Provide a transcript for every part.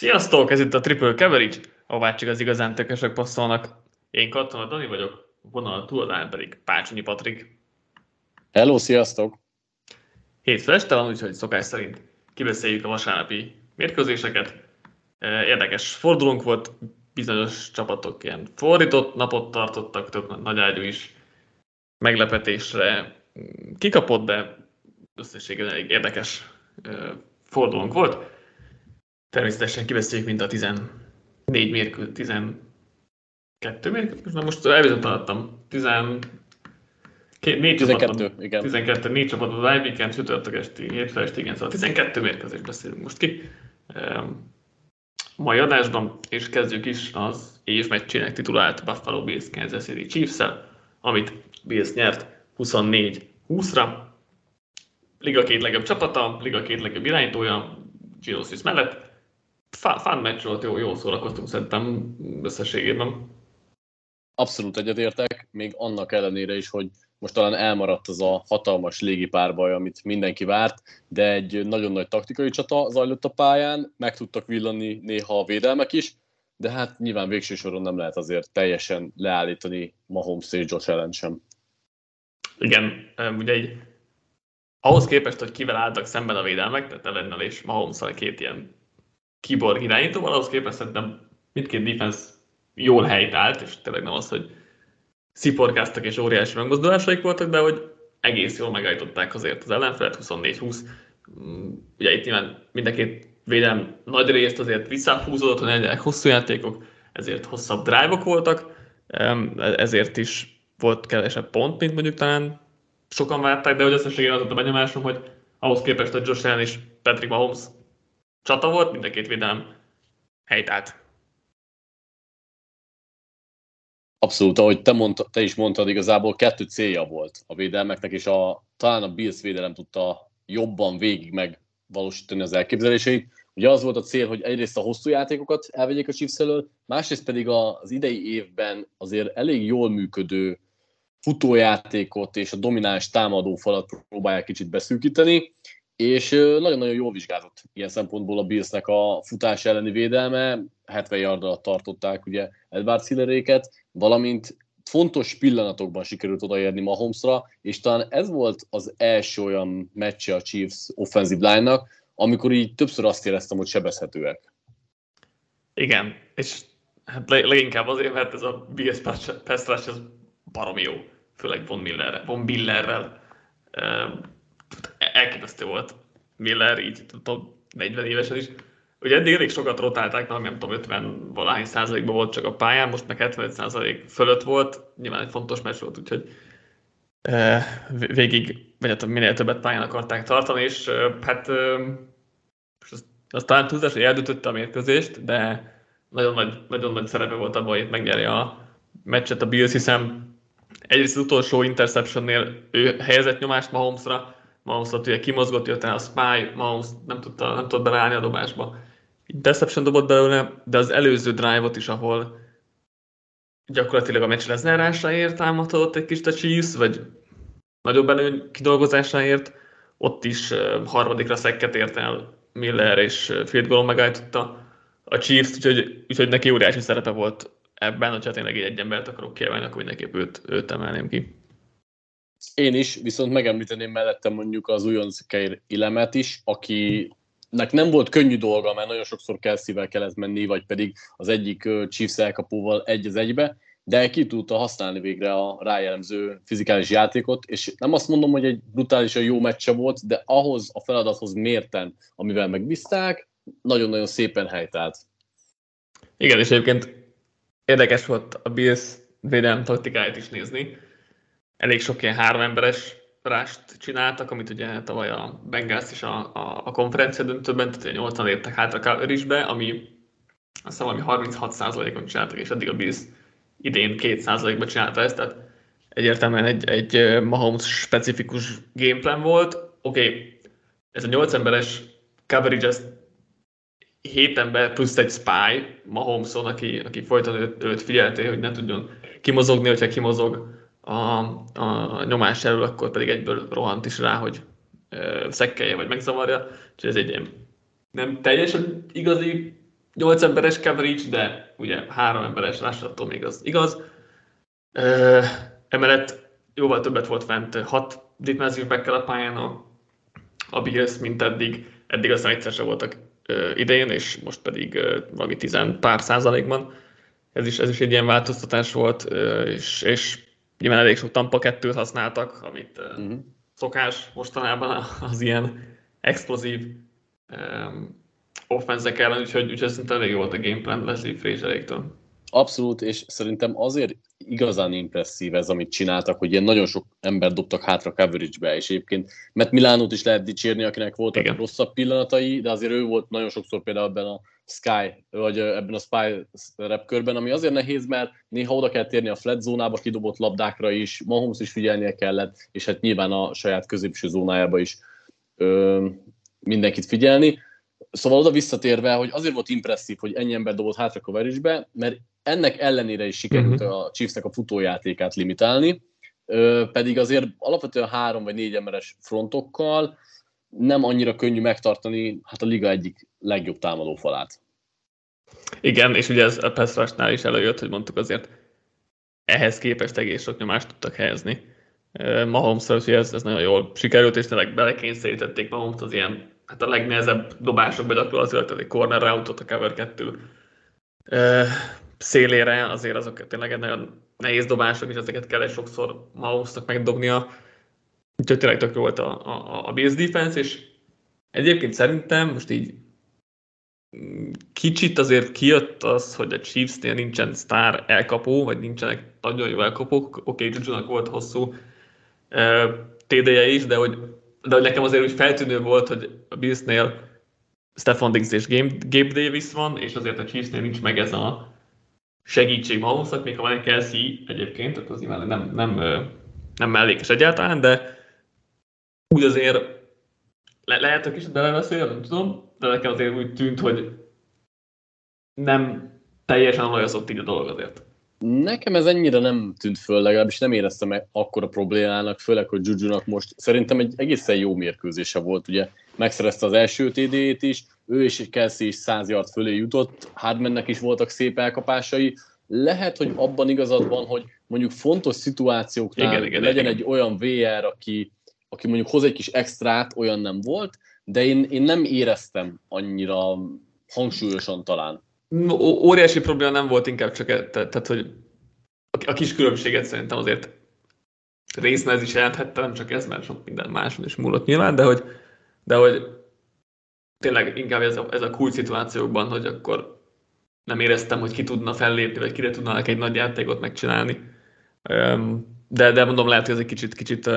Sziasztok, ez itt a Triple Coverage, ahová csak az igazán tökösök passzolnak. Én Katona Dani vagyok, vonal túladán pedig Pácsonyi Patrik. Hello, sziasztok! Hétfő este van, úgyhogy szokás szerint kibeszéljük a vasárnapi mérkőzéseket. Érdekes fordulónk volt, bizonyos csapatok ilyen fordított napot tartottak, több nagyágyú is meglepetésre kikapott, de összességében elég érdekes fordulónk volt. Természetesen kiveszéljük mind a 14 mérkőzés, 12 mérkőzés, na most elbizonytalanodtam, 12 4 12, csapatot, igen. 12, 4 csapatot a weekend, csütörtök esti, hétfő esti, igen, szóval 12 mérkőzést beszélünk most ki. Um, mai adásban, és kezdjük is az év meccsének titulált Buffalo Bills Kansas City chiefs amit Bills nyert 24-20-ra. Liga két legjobb csapata, Liga két legjobb irányítója, Gino Smith mellett. Fun meccs volt, jó, jól szórakoztunk szerintem összességében. Abszolút egyetértek, még annak ellenére is, hogy most talán elmaradt az a hatalmas légipárbaj, amit mindenki várt, de egy nagyon nagy taktikai csata zajlott a pályán, meg tudtak villani néha a védelmek is, de hát nyilván végső soron nem lehet azért teljesen leállítani Mahomes és Josh Allen sem. Igen, ugye egy, ahhoz képest, hogy kivel álltak szemben a védelmek, tehát Allennel és mahomes két ilyen kiborg irányítóval, ahhoz képest szerintem mindkét defense jól helytált, és tényleg nem az, hogy sziporkáztak és óriási megmozdulásaik voltak, de hogy egész jól megállították azért az ellenfelet, 24-20. Mm, ugye itt nyilván mindenkit védelem nagy részt azért visszahúzódott, hogy legyenek hosszú játékok, ezért hosszabb drive-ok voltak, ezért is volt kevesebb pont, mint mondjuk talán sokan várták, de hogy összességében az a benyomásom, hogy ahhoz képest, hogy Josh Allen és Patrick Mahomes csata volt, mind a két védelem helytált. Abszolút, ahogy te, mondta, te is mondtad, igazából kettő célja volt a védelmeknek, és a, talán a Bills védelem tudta jobban végig megvalósítani az elképzeléseit. Ugye az volt a cél, hogy egyrészt a hosszú játékokat elvegyék a Chiefs elől, másrészt pedig az idei évben azért elég jól működő futójátékot és a domináns támadófalat próbálják kicsit beszűkíteni, és nagyon-nagyon jól vizsgázott ilyen szempontból a Billsnek a futás elleni védelme, 70 yard alatt tartották ugye Edward Hilleréket, valamint fontos pillanatokban sikerült odaérni Mahomesra, és talán ez volt az első olyan meccse a Chiefs offensive line-nak, amikor így többször azt éreztem, hogy sebezhetőek. Igen, és hát leginkább azért, mert ez a Bills pass rush az baromi jó, főleg Von Millerrel. Von Millerrel elképesztő volt Miller, így tudom, 40 évesen is. Ugye eddig elég sokat rotálták, nem, nem tudom, 50 valahány százalékban volt csak a pályán, most meg 75 százalék fölött volt, nyilván egy fontos meccs volt, úgyhogy végig, vagy hát minél többet pályán akarták tartani, és hát e, az, az talán túlzás, hogy eldöntötte a mérkőzést, de nagyon nagy, nagyon nagy szerepe volt abban, hogy megnyerje a meccset a Bills, hiszen egyrészt az utolsó interceptionnél ő helyezett nyomást Mahomesra, Mahomes ugye kimozgott, el a spy, Mahomes nem tudta, nem tudta beleállni a dobásba. Deception dobott belőle, de az előző drive-ot is, ahol gyakorlatilag a meccs lezárásáért támadott egy kis a Chiefs, vagy nagyobb előny kidolgozásáért, ott is harmadikra szekket ért el Miller, és field goal megállította a Chiefs, úgyhogy, úgyhogy neki óriási szerepe volt ebben, hogyha tényleg egy embert akarok kiemelni, akkor mindenképp őt, őt emelném ki. Én is, viszont megemlíteném mellette mondjuk az újonc Keir Ilemet is, akinek nem volt könnyű dolga, mert nagyon sokszor Kelsey-vel kellett menni, vagy pedig az egyik Chiefs elkapóval egy az egybe, de ki tudta használni végre a rájellemző fizikális játékot, és nem azt mondom, hogy egy brutálisan jó meccse volt, de ahhoz a feladathoz mérten, amivel megbízták, nagyon-nagyon szépen helytált. Igen, és egyébként érdekes volt a Bills védelem taktikáját is nézni, elég sok ilyen három emberes rást csináltak, amit ugye tavaly a Bengals is a, a, a konferencia döntőben, tehát 80 értek hátra coverage ami azt valami 36%-on csináltak, és eddig a Bills idén 2%-ban csinálta ezt, tehát egyértelműen egy, egy Mahomes specifikus gameplan volt. Oké, okay, ez a 8 emberes coverage, ez 7 ember plusz egy spy Mahomeson, aki, aki folyton őt, őt figyelte, hogy ne tudjon kimozogni, hogyha kimozog, a, a nyomás elől, akkor pedig egyből rohant is rá, hogy szekkelje vagy megzavarja. Úgyhogy ez egy ilyen nem teljesen igazi 8 emberes coverage, de ugye három emberes lássatól még az igaz. Emellett jóval többet volt fent, hat defensive back a pályán a, a Bills, mint eddig. Eddig aztán egyszer sem voltak idején, és most pedig valami tizen pár százalékban. Ez is, ez is egy ilyen változtatás volt, és, és nyilván elég sok Tampa 2 használtak, amit uh, uh-huh. szokás mostanában az ilyen explozív um, offenzek ellen, úgyhogy, úgyhogy szerintem elég volt a gameplan Leslie Fraseréktől. Abszolút, és szerintem azért igazán impresszív ez, amit csináltak, hogy ilyen nagyon sok ember dobtak hátra coverage-be, és egyébként mert Milánót is lehet dicsérni, akinek voltak Igen. rosszabb pillanatai, de azért ő volt nagyon sokszor például ebben a Sky, vagy ebben a Spy repkörben, ami azért nehéz, mert néha oda kell térni a flat zónába kidobott labdákra is, Mahomes is figyelnie kellett, és hát nyilván a saját középső zónájába is ö, mindenkit figyelni. Szóval oda visszatérve, hogy azért volt impresszív, hogy ennyi ember dobott hátra coverage mert ennek ellenére is sikerült uh-huh. a Chiefsnek a futójátékát limitálni, pedig azért alapvetően három vagy négy emberes frontokkal nem annyira könnyű megtartani hát a liga egyik legjobb támadó falát. Igen, és ugye ez a pass is előjött, hogy mondtuk azért ehhez képest egész sok nyomást tudtak helyezni. mahomes hogy ez, ez nagyon jól sikerült, és tényleg belekényszerítették mahomes az ilyen, hát a legnehezebb dobások gyakorlatilag, egy corner routot a cover 2 szélére, azért azok tényleg nagyon nehéz dobások, és ezeket kell egy sokszor Mahomesnak megdobnia. Úgyhogy tényleg tök jó volt a, a, a Bills defense, és egyébként szerintem most így kicsit azért kijött az, hogy a Chiefs-nél nincsen sztár elkapó, vagy nincsenek nagyon jó elkapók. Oké, okay, Juju-nak volt hosszú TD-je is, de hogy, de hogy nekem azért úgy feltűnő volt, hogy a Bills-nél Stefan Diggs és Gabe Davis van, és azért a Chiefs-nél nincs meg ez a segítség Mahomesnak, még ha van egy Kelsey egyébként, tehát az nyilván nem, nem, nem mellékes egyáltalán, de úgy azért le, lehet, hogy kicsit beleveszél, nem tudom, de nekem azért úgy tűnt, hogy nem teljesen olajozott így a dolog azért. Nekem ez ennyire nem tűnt föl, legalábbis nem éreztem meg akkora problémának, főleg, hogy Juju-nak most szerintem egy egészen jó mérkőzése volt, ugye megszerezte az első TD-ét is, ő és Kelsey is 100 yard fölé jutott, Hardmannek is voltak szép elkapásai, lehet, hogy abban igazad van, hogy mondjuk fontos szituációknál igen, igen, legyen igen. egy olyan VR, aki, aki mondjuk hoz egy kis extrát, olyan nem volt, de én, én nem éreztem annyira hangsúlyosan talán. Óriási probléma nem volt, inkább csak e- tehát, hogy a kis különbséget szerintem azért részben ez is jelenthette, nem csak ez, mert sok minden máson is múlott nyilván, de hogy, de hogy tényleg inkább ez a, ez a cool szituációkban, hogy akkor nem éreztem, hogy ki tudna fellépni, vagy kire tudnának egy nagy játékot megcsinálni. De, de mondom, lehet, hogy ez egy kicsit, kicsit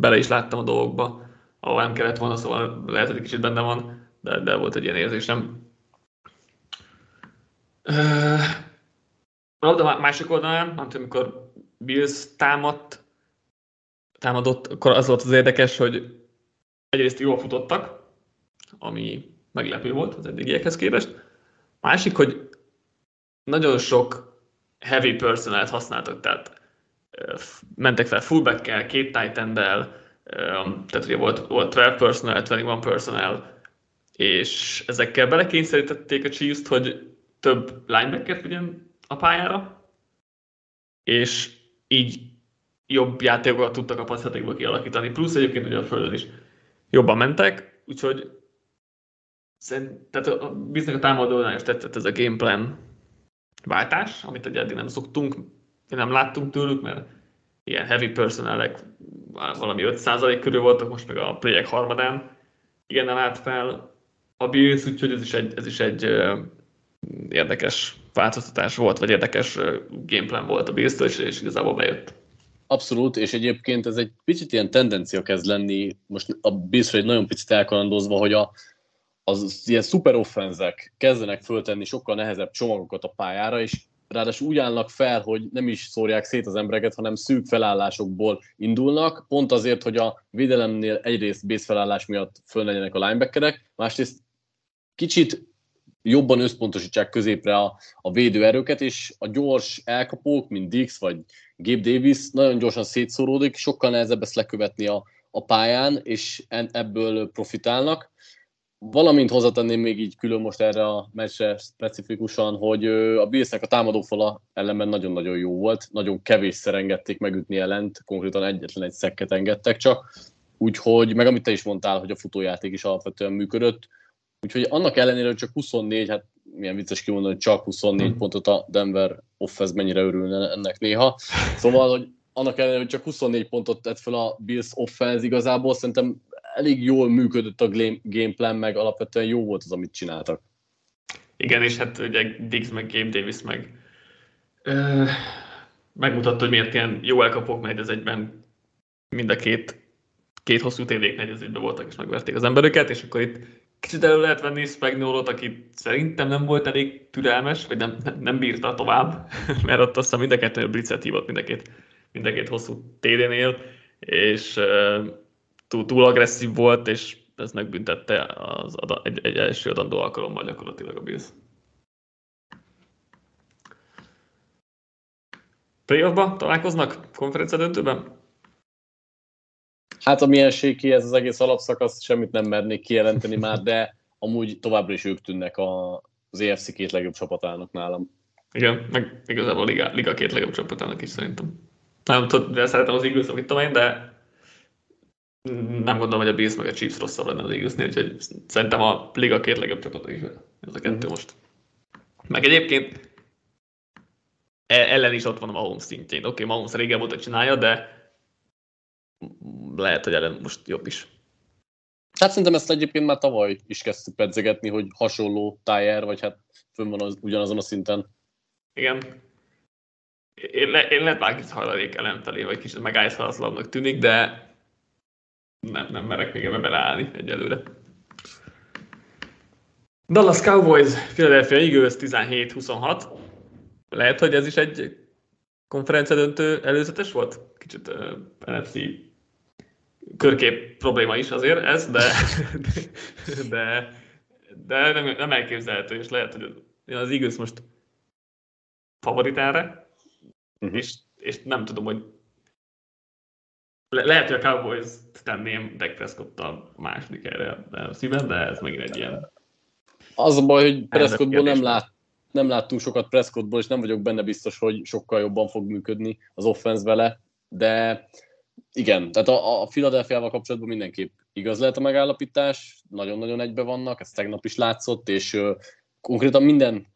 bele is láttam a dolgokba, ahol nem kellett volna, szóval lehet, hogy kicsit benne van, de, de volt egy ilyen érzésem. A másik oldalán, amikor Bills támadt, támadott, akkor az volt az érdekes, hogy egyrészt jól futottak, ami meglepő volt az eddigiekhez képest. Másik, hogy nagyon sok heavy personalt használtak, tehát mentek fel fullback-kel, két titan tehát ugye volt, volt 12 personnel, 21 personnel, és ezekkel belekényszerítették a chiefs hogy több linebacker vigyen a pályára, és így jobb játékokat tudtak a passzjátékból kialakítani, plusz egyébként ugye a földön is jobban mentek, úgyhogy Szerint, tehát a biztos a támadónál is tetszett ez a gameplan váltás, amit ugye eddig nem szoktunk, nem láttunk tőlük, mert ilyen heavy personelek valami 5% körül voltak, most meg a playek harmadán igen állt fel a Bills, úgyhogy ez is egy, ez is egy érdekes változtatás volt, vagy érdekes gameplan volt a bills és, és igazából bejött. Abszolút, és egyébként ez egy picit ilyen tendencia kezd lenni, most a Bills egy nagyon picit elkalandozva, hogy a, az ilyen szuperoffenzek kezdenek föltenni sokkal nehezebb csomagokat a pályára, és ráadásul úgy állnak fel, hogy nem is szórják szét az embereket, hanem szűk felállásokból indulnak, pont azért, hogy a védelemnél egyrészt base felállás miatt föllegyenek a linebackerek, másrészt kicsit jobban összpontosítsák középre a, a védőerőket, és a gyors elkapók, mint Dix vagy Gabe Davis nagyon gyorsan szétszóródik, sokkal nehezebb ezt lekövetni a, a pályán, és ebből profitálnak valamint hozzatenném még így külön most erre a meccsre specifikusan, hogy a Billsnek a támadófala ellenben nagyon-nagyon jó volt, nagyon kevésszer engedték megütni ellent, konkrétan egyetlen egy szekket engedtek csak, úgyhogy, meg amit te is mondtál, hogy a futójáték is alapvetően működött, úgyhogy annak ellenére, hogy csak 24, hát milyen vicces kimondani, hogy csak 24 hmm. pontot a Denver offense mennyire örülne ennek néha. Szóval, hogy annak ellenére, hogy csak 24 pontot tett fel a Bills offense igazából, szerintem elég jól működött a gameplan, meg alapvetően jó volt az, amit csináltak. Igen, és hát ugye Diggs meg Game Davis meg ö, megmutatta, hogy miért ilyen jó elkapok, mert ez egyben mind a két, két hosszú tévék egyben voltak, és megverték az embereket, és akkor itt kicsit elő lehet venni Spagnolot, aki szerintem nem volt elég türelmes, vagy nem, nem bírta tovább, mert ott aztán mind a kettő blitzet hívott mind a két, mind a két hosszú TD-nél, és túl, túl agresszív volt, és ez megbüntette az, egy, egy első adandó alkalommal gyakorlatilag a Bills. Playoffba találkoznak konferencia döntőben? Hát a milyen séki ez az egész alapszakasz, semmit nem mernék kijelenteni már, de amúgy továbbra is ők tűnnek a, az EFC két legjobb csapatának nálam. Igen, meg igazából a liga, liga két legjobb csapatának is szerintem. Nem tudom, de szeretem az Eagles, amit tudom én, de nem gondolom, hogy a Bills meg a Chiefs rosszabb lenne az Eaglesnél, úgyhogy szerintem a liga két legjobb csapata is ez a kettő mm-hmm. most. Meg egyébként e- ellen is ott van a Mahomes szintjén. Oké, okay, Mahomes régen volt, csinálja, de lehet, hogy ellen most jobb is. Hát szerintem ezt egyébként már tavaly is kezdtük pedzegetni, hogy hasonló tájár, vagy hát fönn van az, ugyanazon a szinten. Igen. Én, le, én lehet bárkit hajlalék ellenfelé, vagy kicsit megállíthatatlannak tűnik, de nem, nem merek még ebbe beleállni egyelőre. Dallas Cowboys, Philadelphia Eagles 17-26. Lehet, hogy ez is egy konferencia döntő előzetes volt? Kicsit uh, NFC körkép probléma is azért ez, de, de, de nem, nem elképzelhető, és lehet, hogy az Eagles most favorit erre, uh-huh. és, és nem tudom, hogy le, lehet, hogy a Cowboys tenném Dak prescott a második erre a szíven, de ez megint egy ilyen... Az a baj, hogy Prescottból nem, lát, nem láttunk sokat Prescottból, és nem vagyok benne biztos, hogy sokkal jobban fog működni az offense vele, de igen, tehát a, a Philadelphia-val kapcsolatban mindenképp igaz lehet a megállapítás, nagyon-nagyon egybe vannak, ez tegnap is látszott, és uh, konkrétan minden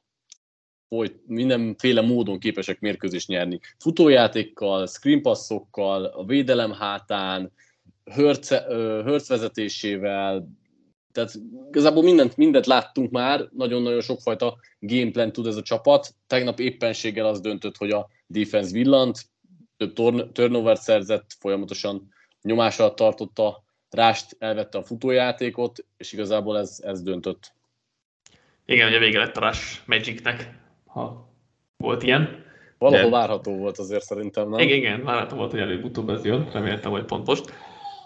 hogy mindenféle módon képesek mérkőzést nyerni. Futójátékkal, screenpassokkal, a védelem hátán, hörc vezetésével, tehát igazából mindent, mindent láttunk már, nagyon-nagyon sokfajta gameplan tud ez a csapat. Tegnap éppenséggel az döntött, hogy a defense villant, több turnover szerzett, folyamatosan nyomás alatt tartotta, rást elvette a futójátékot, és igazából ez, ez döntött. Igen, ugye vége lett a Rush Magicnek, ha volt ilyen. Valahol De... várható volt azért szerintem, nem? Igen, igen, várható volt, hogy előbb-utóbb ez jön, reméltem, hogy pont most.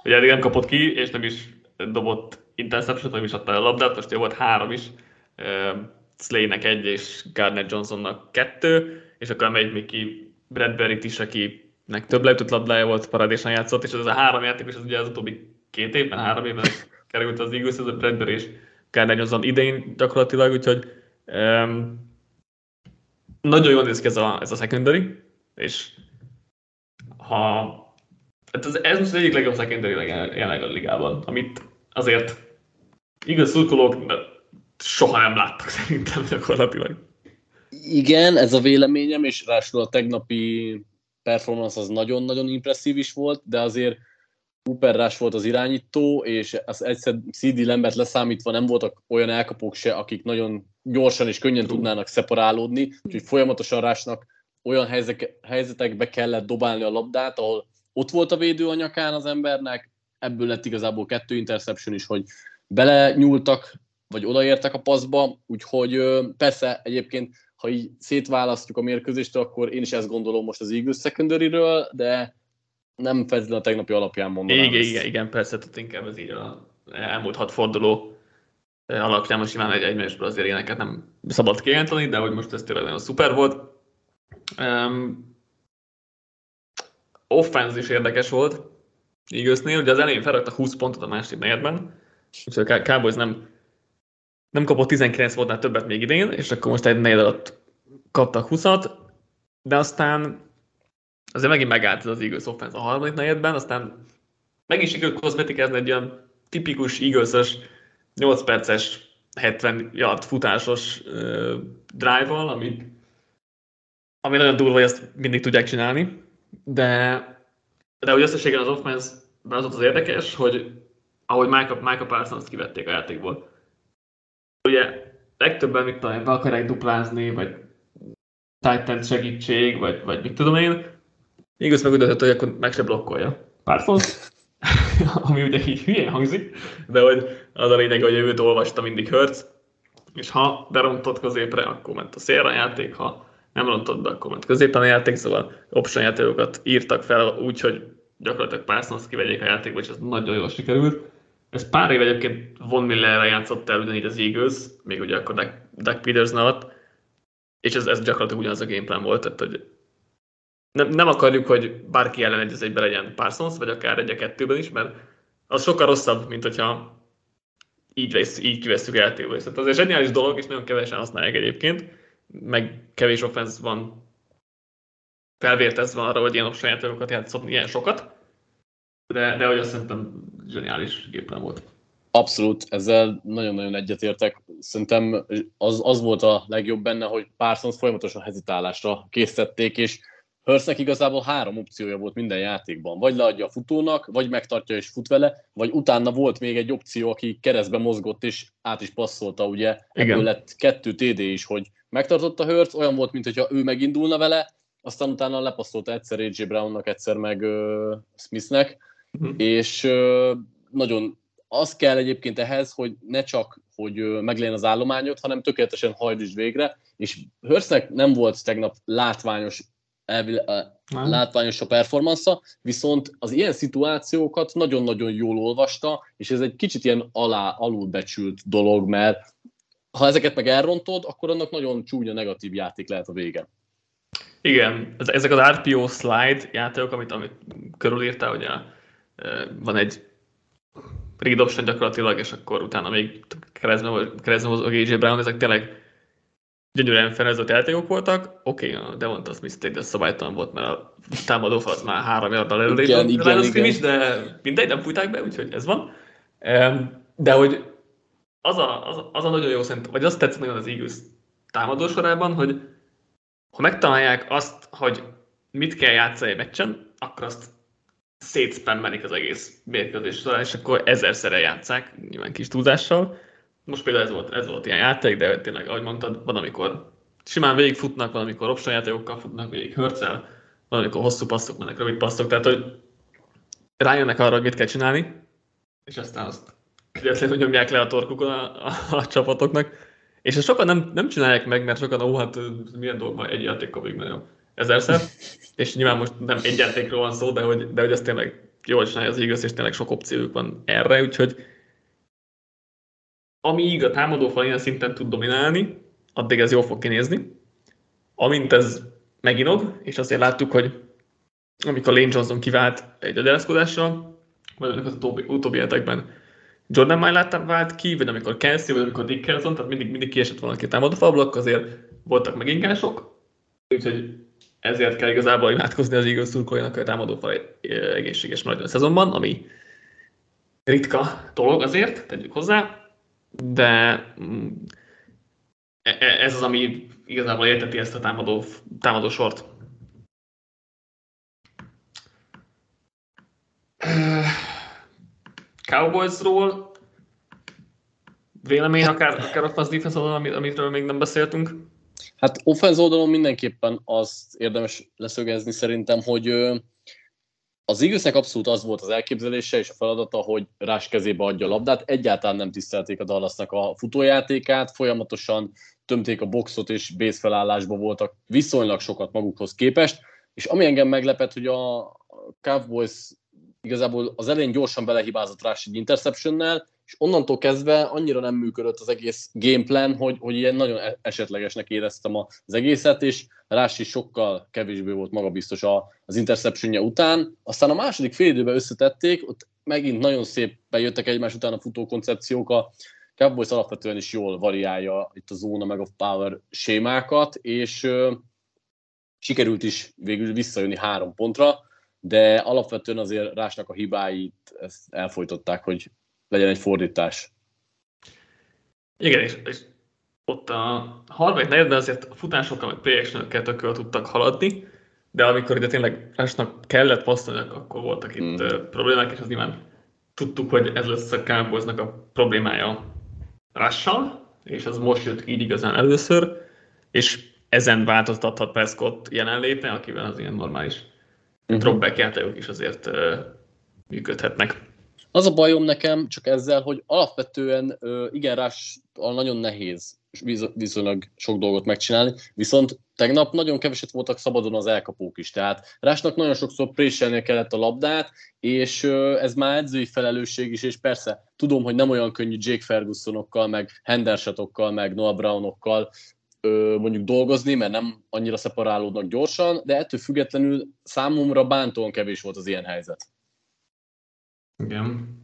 Ugye eddig nem kapott ki, és nem is dobott interception nem is adta a labdát, most volt három is. Uh, Slay-nek egy, és Gardner Johnsonnak kettő, és akkor megy még ki Bradbury-t is, akinek több leütött labdája volt, paradésan játszott, és ez a három játékos, az ugye az utóbbi két évben, három évben került az Eagles, ez a Bradbury és Gardner Johnson idején gyakorlatilag, úgyhogy um, nagyon jól néz ki ez a, ez a secondary, és ha hát ez, ez most az egyik legjobb secondary jelenleg a ligában, amit azért igaz szurkolók soha nem láttak szerintem gyakorlatilag. Igen, ez a véleményem, és ráadásul a tegnapi performance az nagyon-nagyon impresszív is volt, de azért Cooper Rush volt az irányító, és az egyszer CD Lambert leszámítva nem voltak olyan elkapók se, akik nagyon gyorsan és könnyen tudnának szeparálódni, úgyhogy folyamatosan Rushnak olyan helyzetekbe kellett dobálni a labdát, ahol ott volt a védő a nyakán az embernek, ebből lett igazából kettő interception is, hogy bele nyúltak, vagy odaértek a paszba, úgyhogy persze egyébként ha így szétválasztjuk a mérkőzést, akkor én is ezt gondolom most az Eagles secondary de nem feltétlenül a tegnapi alapján mondanám. Igen, igen, igen, persze, tehát inkább ez így a elmúlt hat forduló alapján most simán egy egymásból azért ilyeneket nem szabad kijelenteni, de hogy most ez tényleg nagyon szuper volt. Um, offense is érdekes volt Eaglesnél, ugye az elején felrakta 20 pontot a második negyedben, úgyhogy a Cowboys nem nem kapott 19 voltnál többet még idén, és akkor most egy negyed alatt kaptak 20-at, de aztán azért megint megállt az Eagles offense a harmadik negyedben, aztán meg is sikerült kozmetikázni egy olyan tipikus eagles 8 perces 70 yard futásos drive-val, ami, ami nagyon durva, hogy ezt mindig tudják csinálni, de, de hogy összességében az offense az ott az érdekes, hogy ahogy Micah, Micah Parsons kivették a játékból. Ugye legtöbben mit talán be akarják duplázni, vagy Titan segítség, vagy, vagy mit tudom én. Igaz meg úgy hogy akkor meg se blokkolja. Parsons, ami ugye így hülyén hangzik, de hogy az a lényeg, hogy őt olvasta mindig Hurts, és ha berontott középre, akkor ment a szélre játék, ha nem rontott be, akkor ment középen a játék, szóval option játékokat írtak fel úgy, hogy gyakorlatilag Parsons kivegyék a játékba, és ez nagyon jól sikerült. Ez pár év egyébként Von Millerre játszott el ugyanígy az Eagles, még ugye akkor Doug, Doug alatt, és ez, ez gyakorlatilag ugyanaz a gameplan volt, tehát hogy nem, nem akarjuk, hogy bárki ellen egy egyben legyen Parsons, vagy akár egy kettőben is, mert az sokkal rosszabb, mint hogyha így, vesz, így kivesszük játékból. Tehát az egy zseniális dolog, és nagyon kevesen használják egyébként, meg kevés offense van felvértezve arra, hogy ilyen option játékokat játszott ilyen sokat, de, de hogy azt szerintem zseniális gépen volt. Abszolút, ezzel nagyon-nagyon egyetértek. Szerintem az, az volt a legjobb benne, hogy Parsons folyamatosan hezitálásra készítették, és Hörsznek igazából három opciója volt minden játékban. Vagy leadja a futónak, vagy megtartja és fut vele, vagy utána volt még egy opció, aki keresztbe mozgott és át is passzolta, ugye. Igen. Ebből lett kettő TD is, hogy megtartotta Hörsz, olyan volt, mintha ő megindulna vele, aztán utána lepasszolta egyszer AJ Brownnak, egyszer meg uh, Smithnek, uh-huh. és uh, nagyon az kell egyébként ehhez, hogy ne csak, hogy meglegyen az állományot, hanem tökéletesen hajtsd végre, és Hörsznek nem volt tegnap látványos elvi, látványos a performansza, viszont az ilyen szituációkat nagyon-nagyon jól olvasta, és ez egy kicsit ilyen alá, alulbecsült dolog, mert ha ezeket meg elrontod, akkor annak nagyon csúnya negatív játék lehet a vége. Igen, ezek az RPO slide játékok, amit, amit körülírtál, hogy a, van egy read option gyakorlatilag, és akkor utána még keresztben az AJ Brown, ezek tényleg gyönyörűen felezett játékok voltak. Oké, okay, a Devonta Smith de szabálytalan volt, mert a támadó fal az már három yarddal előrébb igen, igen, igen. Is, de mindegy, nem fújták be, úgyhogy ez van. De hogy az a, az, az a nagyon jó szerintem, vagy azt tetszett nagyon az Eagles támadó sorában, hogy ha megtalálják azt, hogy mit kell játszani egy meccsen, akkor azt szétspammelik az egész mérkőzés során, és akkor ezerszerre játszák, nyilván kis túlzással most például ez volt, ez volt ilyen játék, de tényleg, ahogy mondtad, van, amikor simán végigfutnak, van, amikor option játékokkal futnak, végig hörcel, van, amikor hosszú passzok mennek, rövid passzok, tehát hogy rájönnek arra, hogy mit kell csinálni, és aztán azt kegyetlenül nyomják le a torkukon a, a, a, csapatoknak. És ezt sokan nem, nem csinálják meg, mert sokan, ó, hát milyen dolgban egy játékkal végig nagyon ezerszer. És nyilván most nem egy játékról van szó, de hogy, de hogy ez tényleg jól csinálja az igaz, és tényleg sok opciójuk van erre, úgyhogy amíg a támadófal ilyen szinten tud dominálni, addig ez jól fog kinézni. Amint ez meginog, és azért láttuk, hogy amikor Lane Johnson kivált egy agyalázkodással, vagy amikor az utóbbi, utóbbi hetekben Jordan Mailát vált ki, vagy amikor Kelsey, vagy amikor Dickerson, tehát mindig, mindig kiesett valaki a támadófalblok, azért voltak megingások, úgyhogy ezért kell igazából imádkozni az Eagles szurkolójának, hogy a támadófal egészséges maradjon a szezonban, ami ritka dolog azért, tegyük hozzá, de mm, e, e, ez az, ami igazából érteti ezt a támadó, támadó sort. Cowboysról vélemény akár, akár a defense oldalon, amitről még nem beszéltünk? Hát offense oldalon mindenképpen azt érdemes leszögezni szerintem, hogy az Eaglesnek abszolút az volt az elképzelése és a feladata, hogy Rás kezébe adja a labdát. Egyáltalán nem tisztelték a Dallasnak a futójátékát, folyamatosan tömték a boxot és base felállásban voltak viszonylag sokat magukhoz képest, és ami engem meglepett, hogy a Cowboys igazából az elején gyorsan belehibázott Rás egy interceptionnel, és onnantól kezdve annyira nem működött az egész gameplan, hogy, hogy ilyen nagyon e- esetlegesnek éreztem az egészet, és Rás is sokkal kevésbé volt magabiztos az interceptionje után. Aztán a második fél időben összetették, ott megint nagyon szép bejöttek egymás után a futókoncepciók a Cowboys alapvetően is jól variálja itt a zóna meg a power sémákat, és ö, sikerült is végül visszajönni három pontra, de alapvetően azért Rásnak a hibáit ezt elfolytották, hogy legyen egy fordítás. Igen, és, és ott a harmadik negyedben azért a futásokkal, meg play tökről tudtak haladni, de amikor ide tényleg Rásnak kellett passzolni, akkor voltak itt mm. problémák, és az nyilván tudtuk, hogy ez lesz a Cowboysnak a problémája Russal, és az most jött így igazán először, és ezen változtathat Prescott jelenléte, akivel az ilyen normális uh-huh. dropback játékok is azért uh, működhetnek. Az a bajom nekem csak ezzel, hogy alapvetően igen, rás nagyon nehéz viszonylag sok dolgot megcsinálni, viszont tegnap nagyon keveset voltak szabadon az elkapók is, tehát Rásnak nagyon sokszor préselnie kellett a labdát, és ez már edzői felelősség is, és persze tudom, hogy nem olyan könnyű Jake Fergusonokkal, meg Hendershotokkal, meg Noah Brownokkal mondjuk dolgozni, mert nem annyira szeparálódnak gyorsan, de ettől függetlenül számomra bántóan kevés volt az ilyen helyzet. Igen.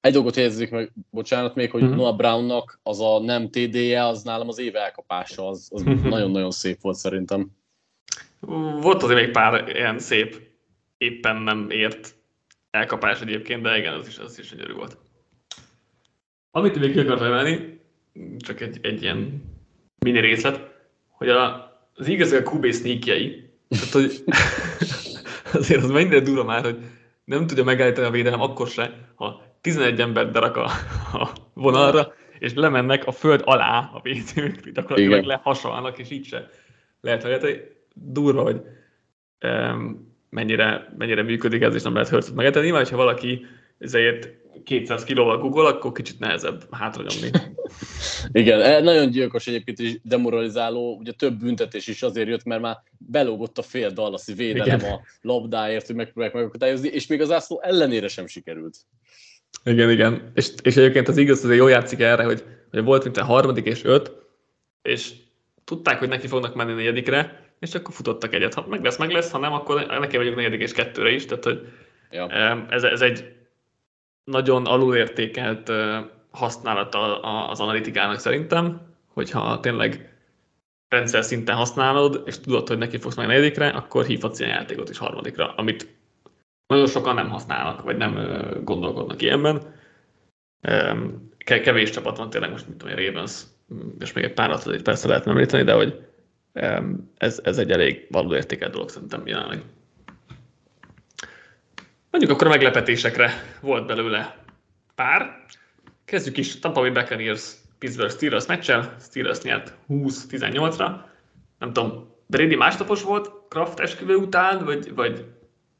Egy dolgot helyezzük meg, bocsánat még, hogy mm-hmm. Noah Brownnak az a nem TD-je, az nálam az éve elkapása, az, az nagyon-nagyon szép volt szerintem. Volt azért még pár ilyen szép, éppen nem ért elkapás egyébként, de igen, az is, az is gyönyörű volt. Amit még ki akartam emelni, csak egy, egy ilyen mini részlet, hogy a, az igazi a QB sneakjei, tehát hogy azért az mennyire durva már, hogy nem tudja megállítani a védelem akkor se, ha 11 ember berak a, a vonalra, és lemennek a föld alá a védők, gyakorlatilag lehasalnak, és így se lehet hogy Durva, hogy um, mennyire, mennyire működik ez, és nem lehet hörcöt megállítani. Nyilván, hogyha valaki ezért 200 kilóval Google, akkor kicsit nehezebb hátra nyomni. Igen, e, nagyon gyilkos egyébként is demoralizáló, ugye több büntetés is azért jött, mert már belógott a fél Dallasi védelem Igen. a labdáért, hogy megpróbálják megakadályozni, és még az ászló ellenére sem sikerült. Igen, igen. És, és egyébként az igaz, azért jól játszik erre, hogy, hogy volt mint a harmadik és öt, és tudták, hogy neki fognak menni negyedikre, és akkor futottak egyet. Ha meg lesz, meg lesz, ha nem, akkor neki vagyunk negyedik és kettőre is. Tehát, hogy ja. ez, ez egy nagyon alulértékelt használata az analitikának szerintem, hogyha tényleg rendszer szinten használod, és tudod, hogy neki fogsz meg negyedikre, akkor hívhatsz ilyen játékot is harmadikra, amit nagyon sokan nem használnak, vagy nem gondolkodnak ilyenben. Kevés csapat van tényleg most, mint tudom, Ravens, és még egy párat persze lehet említeni, de hogy ez, ez egy elég való értékelt dolog szerintem jelenleg. Mondjuk akkor a meglepetésekre volt belőle pár. Kezdjük is Tampa Bay Buccaneers Pittsburgh Steelers meccsel. Steelers nyert 20-18-ra. Nem tudom, Brady másnapos volt Kraft esküvő után, vagy, vagy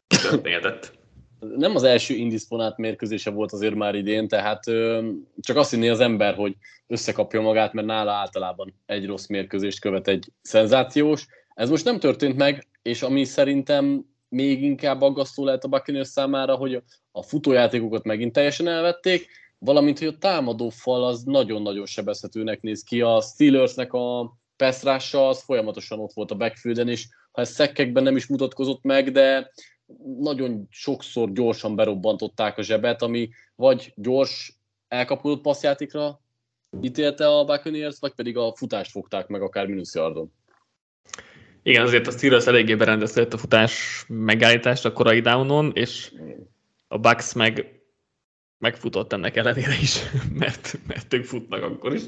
történetett? Nem az első indisponált mérkőzése volt azért már idén, tehát ö, csak azt hinné az ember, hogy összekapja magát, mert nála általában egy rossz mérkőzést követ egy szenzációs. Ez most nem történt meg, és ami szerintem még inkább aggasztó lehet a Buccaneers számára, hogy a futójátékokat megint teljesen elvették, valamint, hogy a támadó fal az nagyon-nagyon sebezhetőnek néz ki. A Steelersnek a peszrása az folyamatosan ott volt a backfielden, és ha ez szekkekben nem is mutatkozott meg, de nagyon sokszor gyorsan berobbantották a zsebet, ami vagy gyors elkapódott passzjátékra ítélte a Buccaneers, vagy pedig a futást fogták meg akár mínuszjardon. Igen, azért a Steelers eléggé berendezte a futás megállítást a korai downon, és a Bucks meg megfutott ennek ellenére is, mert, mert ők futnak akkor is.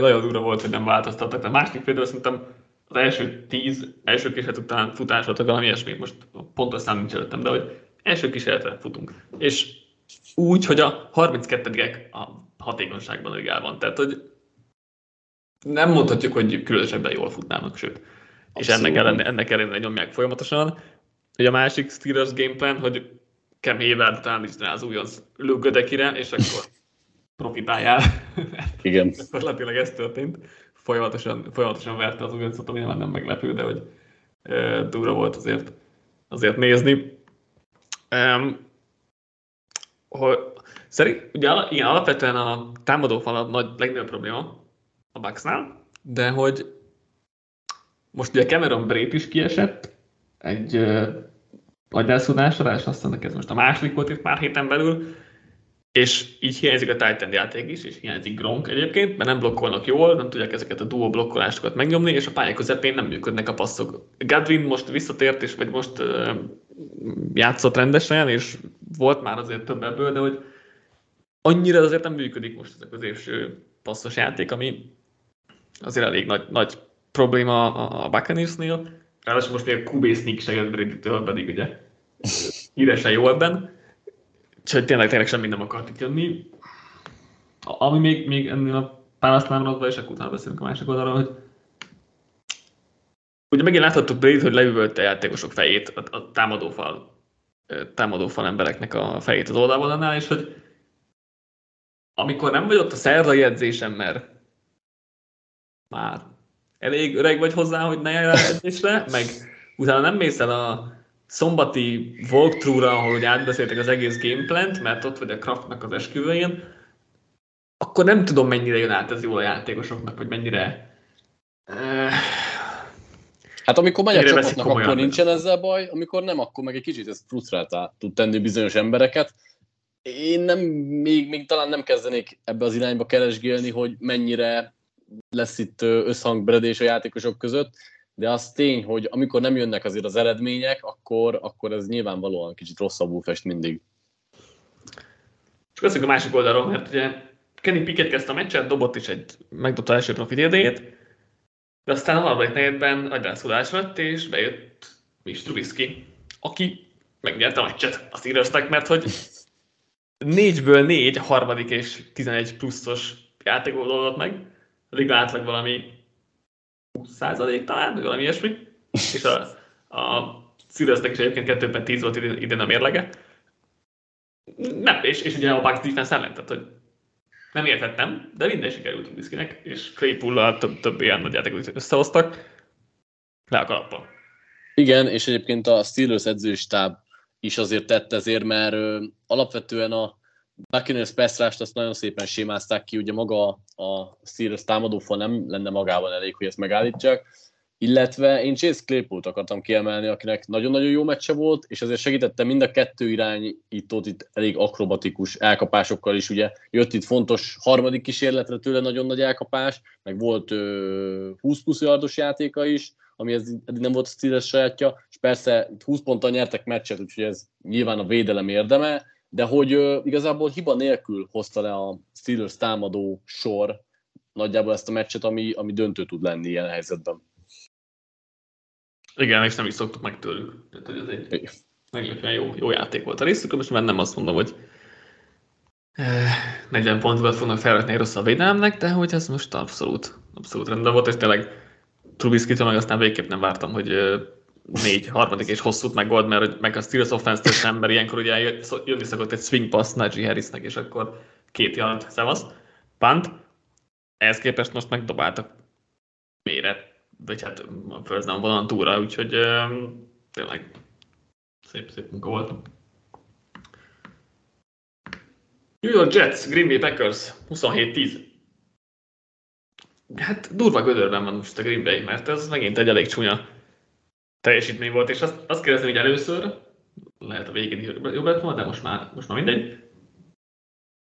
Nagyon durva volt, hogy nem változtattak. A másik például szerintem az első tíz, első kísérlet után futás volt, valami ilyesmi, most pontos szám nincs előttem, de hogy első kísérletre futunk. És úgy, hogy a 32 a hatékonyságban a ligában. Tehát, hogy nem mondhatjuk, hogy különösebben jól futnának, sőt. És ennek ellenére, ennek ellenére nyomják folyamatosan. Hogy a másik Steelers gameplan, hogy Cam Hayward talán is az újonc lőgödekire, és akkor profitáljál. Igen. Gyakorlatilag ez történt. Folyamatosan, folyamatosan verte az újoncot, ami nem meglepő, de hogy e, durva volt azért, azért nézni. Um, hogy, szerint, ugye igen, alapvetően a támadó fal a nagy, legnagyobb probléma a Bucksnál, de hogy most ugye Cameron Brate is kiesett egy uh, agyelszúdásra, és azt mondják, ez most a második volt itt pár héten belül, és így hiányzik a Titan játék is, és hiányzik Gronk egyébként, mert nem blokkolnak jól, nem tudják ezeket a duo blokkolásokat megnyomni, és a pálya közepén nem működnek a passzok. Gadwin most visszatért, és vagy most uh, játszott rendesen, és volt már azért több ebből, de hogy annyira azért nem működik most ez a középső passzos játék, ami azért elég nagy, nagy probléma a, Buccaneersnél. Ráadásul most még a QB sneak se jött Brady-től, pedig ugye híresen jó ebben. Úgyhogy tényleg, tényleg semmi nem akart itt jönni. Ami még, még ennél a pálasznál maradva, és akkor utána beszélünk a másik oldalról, hogy ugye megint láthattuk Brady, hogy leüvölte a játékosok fejét, a, a támadófal, támadófal embereknek a fejét az oldalvonalnál, és hogy amikor nem vagy ott a szerdai edzésem, mert már elég öreg vagy hozzá, hogy ne járj edzésre, meg utána nem mész el a szombati walkthrough-ra, ahol ugye átbeszéltek az egész gameplant, mert ott vagy a Kraftnak az esküvőjén, akkor nem tudom, mennyire jön át ez jól a játékosoknak, vagy mennyire... Uh, hát amikor megy a csapatnak, akkor nincsen ezzel baj, amikor nem, akkor meg egy kicsit ez frusztráltá tud tenni bizonyos embereket. Én nem, még, még talán nem kezdenék ebbe az irányba keresgélni, hogy mennyire lesz itt összhangbredés a játékosok között, de az tény, hogy amikor nem jönnek azért az eredmények, akkor, akkor ez nyilvánvalóan kicsit rosszabbul fest mindig. Köszönjük a másik oldalról, mert ugye Kenny Pickett kezdte a meccset, dobott is egy, megdobta első profit idejét, de aztán a harmadik negyedben agyrászkodás lett, és bejött Mitch Trubisky, aki megnyerte a meccset a steelers mert hogy négyből négy a harmadik és 11 pluszos játékot meg, a liga átlag valami 20% talán, vagy valami ilyesmi, és a, a Steelersnek is egyébként 2 10 volt idén, a mérlege. Nem, és, és ugye a Bucks defense ellen, tehát hogy nem értettem, de minden sikerült Trubiskynek, és Claypool-lal több, több ilyen nagy játékot összehoztak, le a kalappal. Igen, és egyébként a Steelers edzőstáb is azért tett ezért, mert ö, alapvetően a Buccaneers Pestrást azt nagyon szépen sémázták ki, ugye maga a Steelers támadófal nem lenne magában elég, hogy ezt megállítsák, illetve én Chase Claypool-t akartam kiemelni, akinek nagyon-nagyon jó meccse volt, és azért segítette mind a kettő irányítót itt elég akrobatikus elkapásokkal is, ugye. Jött itt fontos harmadik kísérletre tőle nagyon nagy elkapás, meg volt ö, 20 plusz yardos játéka is, ami ez eddig nem volt a Steelers sajátja, és persze 20 ponttal nyertek meccset, úgyhogy ez nyilván a védelem érdeme, de hogy igazából hiba nélkül hozta le a Steelers támadó sor nagyjából ezt a meccset, ami, ami döntő tud lenni ilyen helyzetben. Igen, és nem is szoktuk meg tőlük. Tehát, hogy ez egy meglepően jó, jó játék volt a részükről, most már nem azt mondom, hogy 40 pontokat fognak felvetni rossz a védelemnek, de hogy ez most abszolút, abszolút rendben volt, és tényleg trubisky meg aztán végképp nem vártam, hogy négy harmadik és hosszút megold, mert meg a Steelers offense ember ilyenkor ugye jönni szokott egy swing pass Najee Harrisnek, és akkor két jelent, szevasz, punt. Ehhez képest most megdobáltak méret, vagy hát a first down vonalan túra, úgyhogy um, tényleg szép, szép munka volt. New York Jets, Green Bay Packers 27-10. Hát durva gödörben van most a Green Bay, mert ez megint egy elég csúnya teljesítmény volt, és azt, azt kérdezem, hogy először, lehet a végén jobb lett volna, de most már, most már mindegy.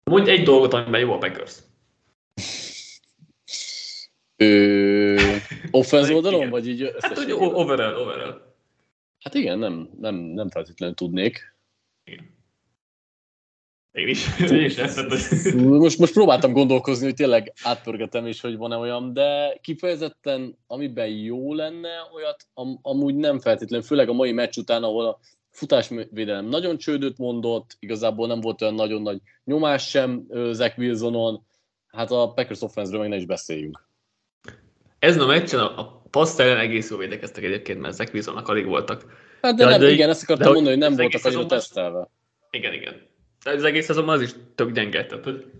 Mondj egy dolgot, amiben jó a Packers. Ö, offense oldalon, vagy így Hát, hogy overall, overall. Hát igen, nem, nem, nem feltétlenül tudnék. Igen. Én is. Én is ezt most, most próbáltam gondolkozni, hogy tényleg átpörgetem is, hogy van-e olyan, de kifejezetten, amiben jó lenne, olyat am, amúgy nem feltétlenül, főleg a mai meccs után, ahol a futásvédelem nagyon csődöt mondott, igazából nem volt olyan nagyon nagy nyomás sem Zach Wilsonon, hát a Packers offense meg ne is beszéljünk. Ez a meccsen a, a passz ellen egész jól védekeztek egyébként, mert Zach Wilsonnak alig voltak. Hát de, de nem, de, igen, ezt akartam de, mondani, hogy nem voltak annyira tesztelve. Igen, igen az egész azonban az is tök gyenge. Tehát, hogy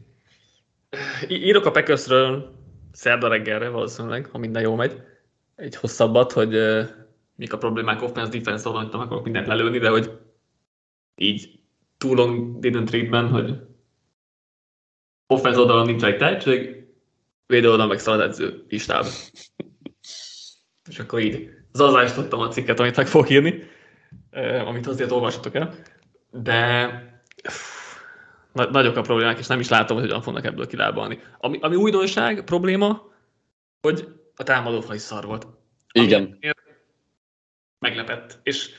írok a Packersről szerda reggelre valószínűleg, ha minden jól megy, egy hosszabbat, hogy uh, mik a problémák offense defense oldalon, nem akarok mindent lelőni, de hogy így too long didn't treatment, hogy offense oldalon nincs egy tehetség, védő oldalon meg szalad edző istáb. És akkor így zazásítottam a cikket, amit meg fogok írni, amit azért olvassatok el. De na- nagyok a problémák, és nem is látom, hogy hogyan fognak ebből kilábalni. Ami, ami újdonság, probléma, hogy a támadófal is szar volt. Igen. Meglepett. És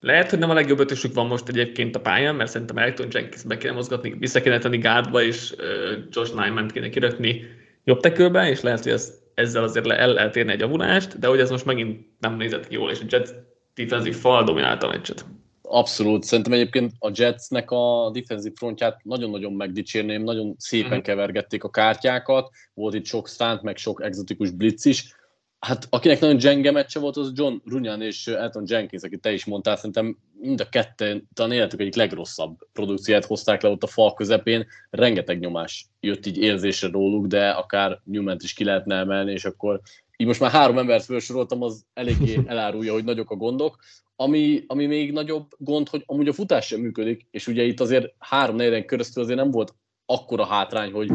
lehet, hogy nem a legjobb ötösük van most egyébként a pályán, mert szerintem Elton Jenkins be kéne mozgatni, vissza kéne tenni gárdba, és uh, Josh Nyman kéne kirakni jobb tekőbe, és lehet, hogy ez, ezzel azért le, el lehet érni egy javulást, de hogy ez most megint nem nézett ki jól, és a Jets defensív fal dominálta a meccset. Abszolút. Szerintem egyébként a Jetsnek a defensív frontját nagyon-nagyon megdicsérném, nagyon szépen Mhm. kevergették a kártyákat, volt itt sok stunt, meg sok exotikus blitz is. Hát akinek nagyon gyenge meccse volt, az John Runyan és Elton Jenkins, akit te is mondtál, szerintem mind a ketten talán életük egyik legrosszabb produkciát hozták le ott a fal közepén. Rengeteg nyomás jött így érzésre róluk, de akár newman is ki lehetne emelni, és akkor így most már három embert felsoroltam, az eléggé elárulja, hogy nagyok a gondok. Ami, ami még nagyobb gond, hogy amúgy a futás sem működik, és ugye itt azért három negyen köröztül azért nem volt akkora hátrány, hogy,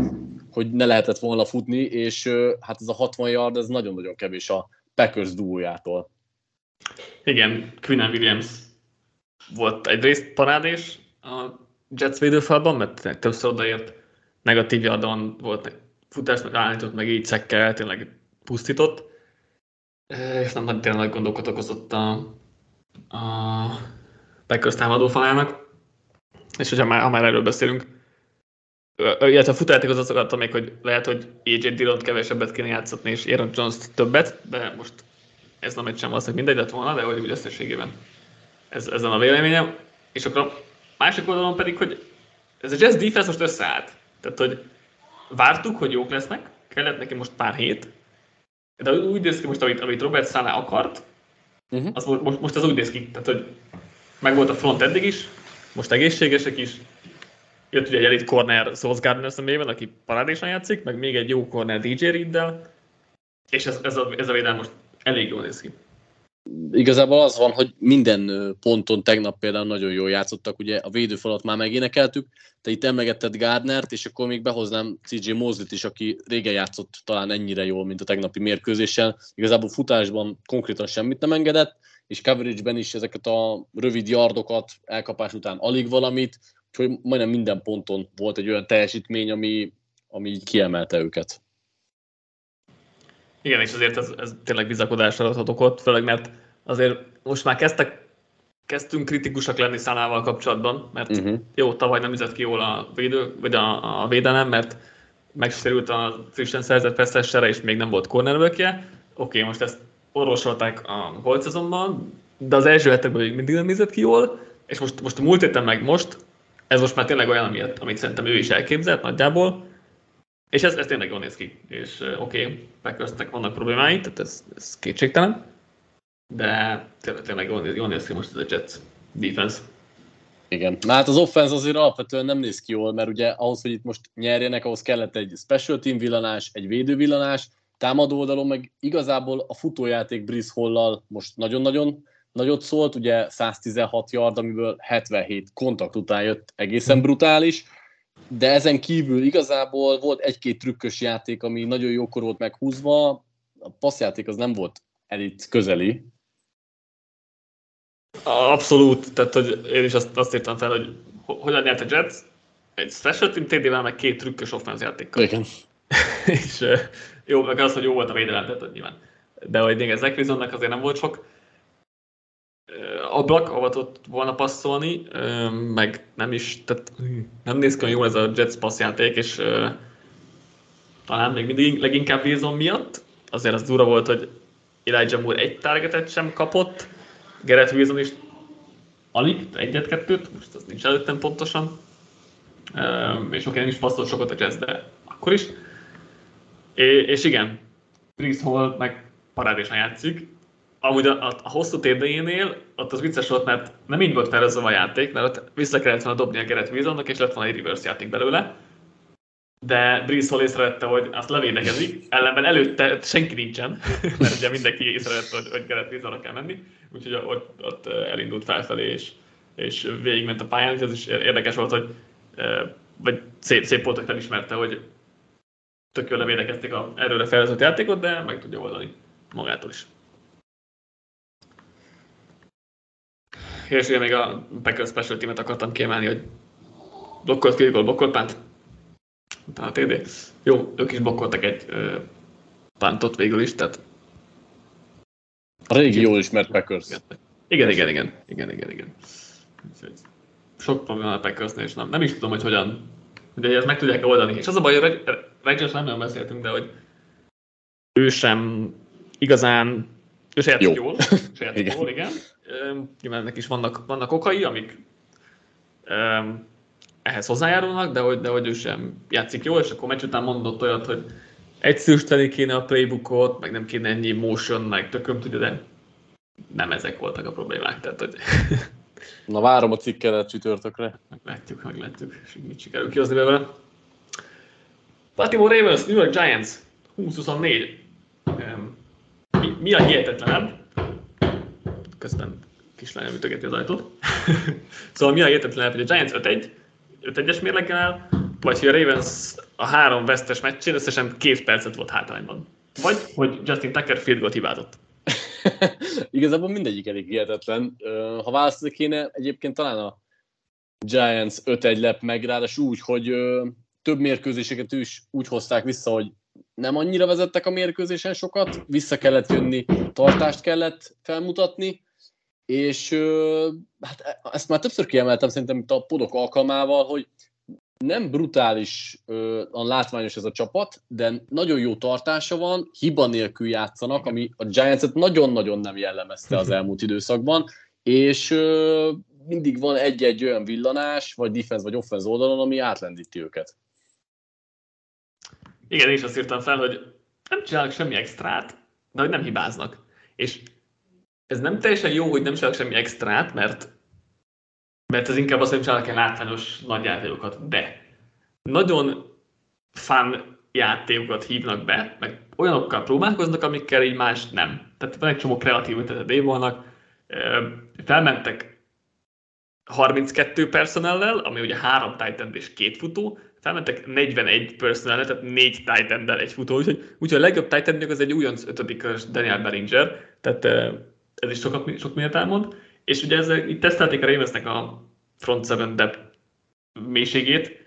hogy ne lehetett volna futni, és hát ez a 60 yard, ez nagyon-nagyon kevés a Packers duójától. Igen, Quinnen Williams volt egyrészt parádés a Jets védőfalban, mert többször odaért, negatív yardon volt futásnak állított, meg így szekkel, tényleg pusztított, és nem tényleg nagy gondokat okozott a, a Packers támadó falának. És hogyha már, ha már erről beszélünk, illetve a futájáték az akartam még, hogy lehet, hogy AJ Dillon kevesebbet kéne játszatni, és Aaron jones többet, de most ez nem egy sem valószínűleg mindegy lett volna, de hogy úgy összességében ez, ezen a véleményem. És akkor a másik oldalon pedig, hogy ez a Jazz defense most összeállt. Tehát, hogy vártuk, hogy jók lesznek, kellett neki most pár hét, de úgy néz ki most, amit, amit Robert Sala akart, uh-huh. az most, most az úgy néz ki, tehát, hogy meg volt a front eddig is, most egészségesek is, jött ugye egy elit corner Sauce Gardner személyben, aki parádésan játszik, meg még egy jó corner DJ Riddel, és ez, ez, a, ez a védelem most elég jól néz ki. Igazából az van, hogy minden ponton tegnap például nagyon jól játszottak, ugye a védőfalat már megénekeltük, te itt emlegetted Gardnert, és akkor még behoznám CJ Mosley-t is, aki régen játszott talán ennyire jól, mint a tegnapi mérkőzésen. Igazából futásban konkrétan semmit nem engedett, és coverage-ben is ezeket a rövid yardokat elkapás után alig valamit, úgyhogy majdnem minden ponton volt egy olyan teljesítmény, ami, ami kiemelte őket. Igen, és azért ez, ez tényleg bizakodásra adhat okot, főleg mert azért most már kezdtek, kezdtünk kritikusak lenni Szánával kapcsolatban, mert uh-huh. jó, tavaly nem üzett ki jól a, védő, vagy a, a védelem, mert megsérült a frissen szerzett feszessere, és még nem volt cornerbackje. Oké, okay, most ezt orvosolták a holt szezonban, de az első hetekben még mindig nem nézett ki jól, és most, most a múlt héten meg most, ez most már tényleg olyan, amit, amit szerintem ő is elképzelt nagyjából, és ez, ez tényleg jól néz ki, és oké, okay, Packersnek vannak problémái, tehát ez, ez kétségtelen, de tényleg, tényleg jól, néz, jól néz ki most ez a Jets defense. Igen, na hát az offense azért alapvetően nem néz ki jól, mert ugye ahhoz, hogy itt most nyerjenek, ahhoz kellett egy special team villanás, egy védő villanás, támadó oldalon meg igazából a futójáték Brice Hollal most nagyon-nagyon nagyot szólt, ugye 116 yard, amiből 77 kontakt után jött, egészen brutális, de ezen kívül igazából volt egy-két trükkös játék, ami nagyon jókor volt meghúzva, a passzjáték az nem volt elit közeli. Abszolút, tehát hogy én is azt, azt írtam fel, hogy hogyan nyert a Jets, egy special team TD-vel, meg két trükkös offense játékkal. Igen. és jó, meg az, hogy jó volt a védelem, tehát nyilván. De hogy még ezek Wilsonnak azért nem volt sok ablak, ahol tudott volna passzolni, meg nem is, tehát nem néz ki jól ez a Jets passzjáték, és talán még mindig leginkább Wilson miatt. Azért az dura volt, hogy Elijah Moore egy targetet sem kapott, Gerett Wilson is alig, egyet-kettőt, most az nincs előttem pontosan, és oké, nem is passzolt sokat a Jets, de akkor is. És igen, Brice Hall meg parádésan játszik, amúgy a, a, a hosszú térdejénél ott az vicces volt, mert nem így volt felhozva a játék, mert ott vissza kellett volna dobni a Gerett Wilsonnak, és lett volna egy reverse játék belőle. De Brice Hall észrevette, hogy azt levédekezik, ellenben előtte senki nincsen, mert ugye mindenki észrevette, hogy, hogy Gerett Wilsonra kell menni, úgyhogy ott, ott elindult felfelé, és, és végigment a pályán, és ez is érdekes volt, hogy vagy szép, szép volt, hogy felismerte, hogy tök jól levédekezték a erőre felhozott játékot, de meg tudja oldani magától is. És ugye még a Packers Special Team-et akartam kiemelni, hogy blokkolt gól, blokkolt pánt. Utána TD. Jó, ők is blokkoltak egy uh, pántot végül is, tehát... A régi jól ismert Packers. Igen, igen, igen, igen, igen, igen. Sok probléma a Packersnél, és nem, nem is tudom, hogy hogyan, hogy ezt meg tudják oldani. És az a baj, hogy Rodgers nem nagyon beszéltünk, de hogy ő sem igazán, ő se jól, se igen. jól, igen. Nyilván ennek is vannak, vannak okai, amik ehhez hozzájárulnak, de hogy, de hogy ő sem játszik jól, és akkor meccs után mondott olyat, hogy egyszerűsíteni kéne a playbookot, meg nem kéne ennyi motion, meg tököm tudja, de nem ezek voltak a problémák. Tehát, hogy Na várom a cikkelet csütörtökre. Meglátjuk, meglátjuk, és mit sikerül kihozni belőle. Baltimore Ravens, New York Giants, 20-24. Mi, mi a hihetetlenebb? Közben kislányom ütögeti az ajtót. szóval mi a hihetetlenebb, hogy a Giants 5-1, 5-1-es mérleggel áll, vagy hogy a Ravens a három vesztes meccsén összesen két percet volt hátrányban. Vagy, hogy Justin Tucker field goal hibázott. Igazából mindegyik elég hihetetlen. Ha választani kéne, egyébként talán a Giants 5-1 lep meg, ráadásul úgy, hogy több mérkőzéseket is úgy hozták vissza, hogy nem annyira vezettek a mérkőzésen sokat, vissza kellett jönni, tartást kellett felmutatni, és hát e, ezt már többször kiemeltem szerintem itt a podok alkalmával, hogy nem brutális a látványos ez a csapat, de nagyon jó tartása van, hiba nélkül játszanak, ami a Giants-et nagyon-nagyon nem jellemezte az elmúlt időszakban, és mindig van egy-egy olyan villanás, vagy defense, vagy offense oldalon, ami átlendíti őket. Igen, én is azt írtam fel, hogy nem csinálnak semmi extrát, de hogy nem hibáznak. És ez nem teljesen jó, hogy nem csinálnak semmi extrát, mert mert ez inkább azt, hogy csinálnak egy látványos nagy játékokat, de nagyon fán játékokat hívnak be, meg olyanokkal próbálkoznak, amikkel így más nem. Tehát van egy csomó kreatív ötletet vannak. Felmentek 32 personellel, ami ugye három titan és két futó, felmentek 41 personellel, tehát négy titan egy futó, úgyhogy, úgyhogy a legjobb titan az egy újonc ötödik Daniel Beringer, tehát ez is sokat, sok miért elmond. És ugye ezzel, itt tesztelték a Ravensnek a front seven depth mélységét,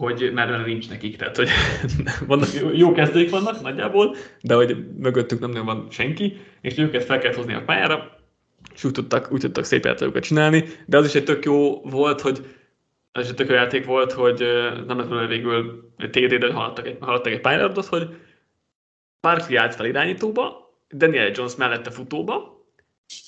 hogy már nincs nekik, tehát hogy vannak, jó kezdők vannak nagyjából, de hogy mögöttük nem nagyon van senki, és őket fel kellett hozni a pályára, és úgy tudtak, úgy tudtak szép játékokat csinálni, de az is egy tök jó volt, hogy az is egy tök jó játék volt, hogy nem lett volna végül TD-de haladtak egy, haladtak egy pályáratot, hogy Barkley állt fel irányítóba, Daniel Jones mellette futóba,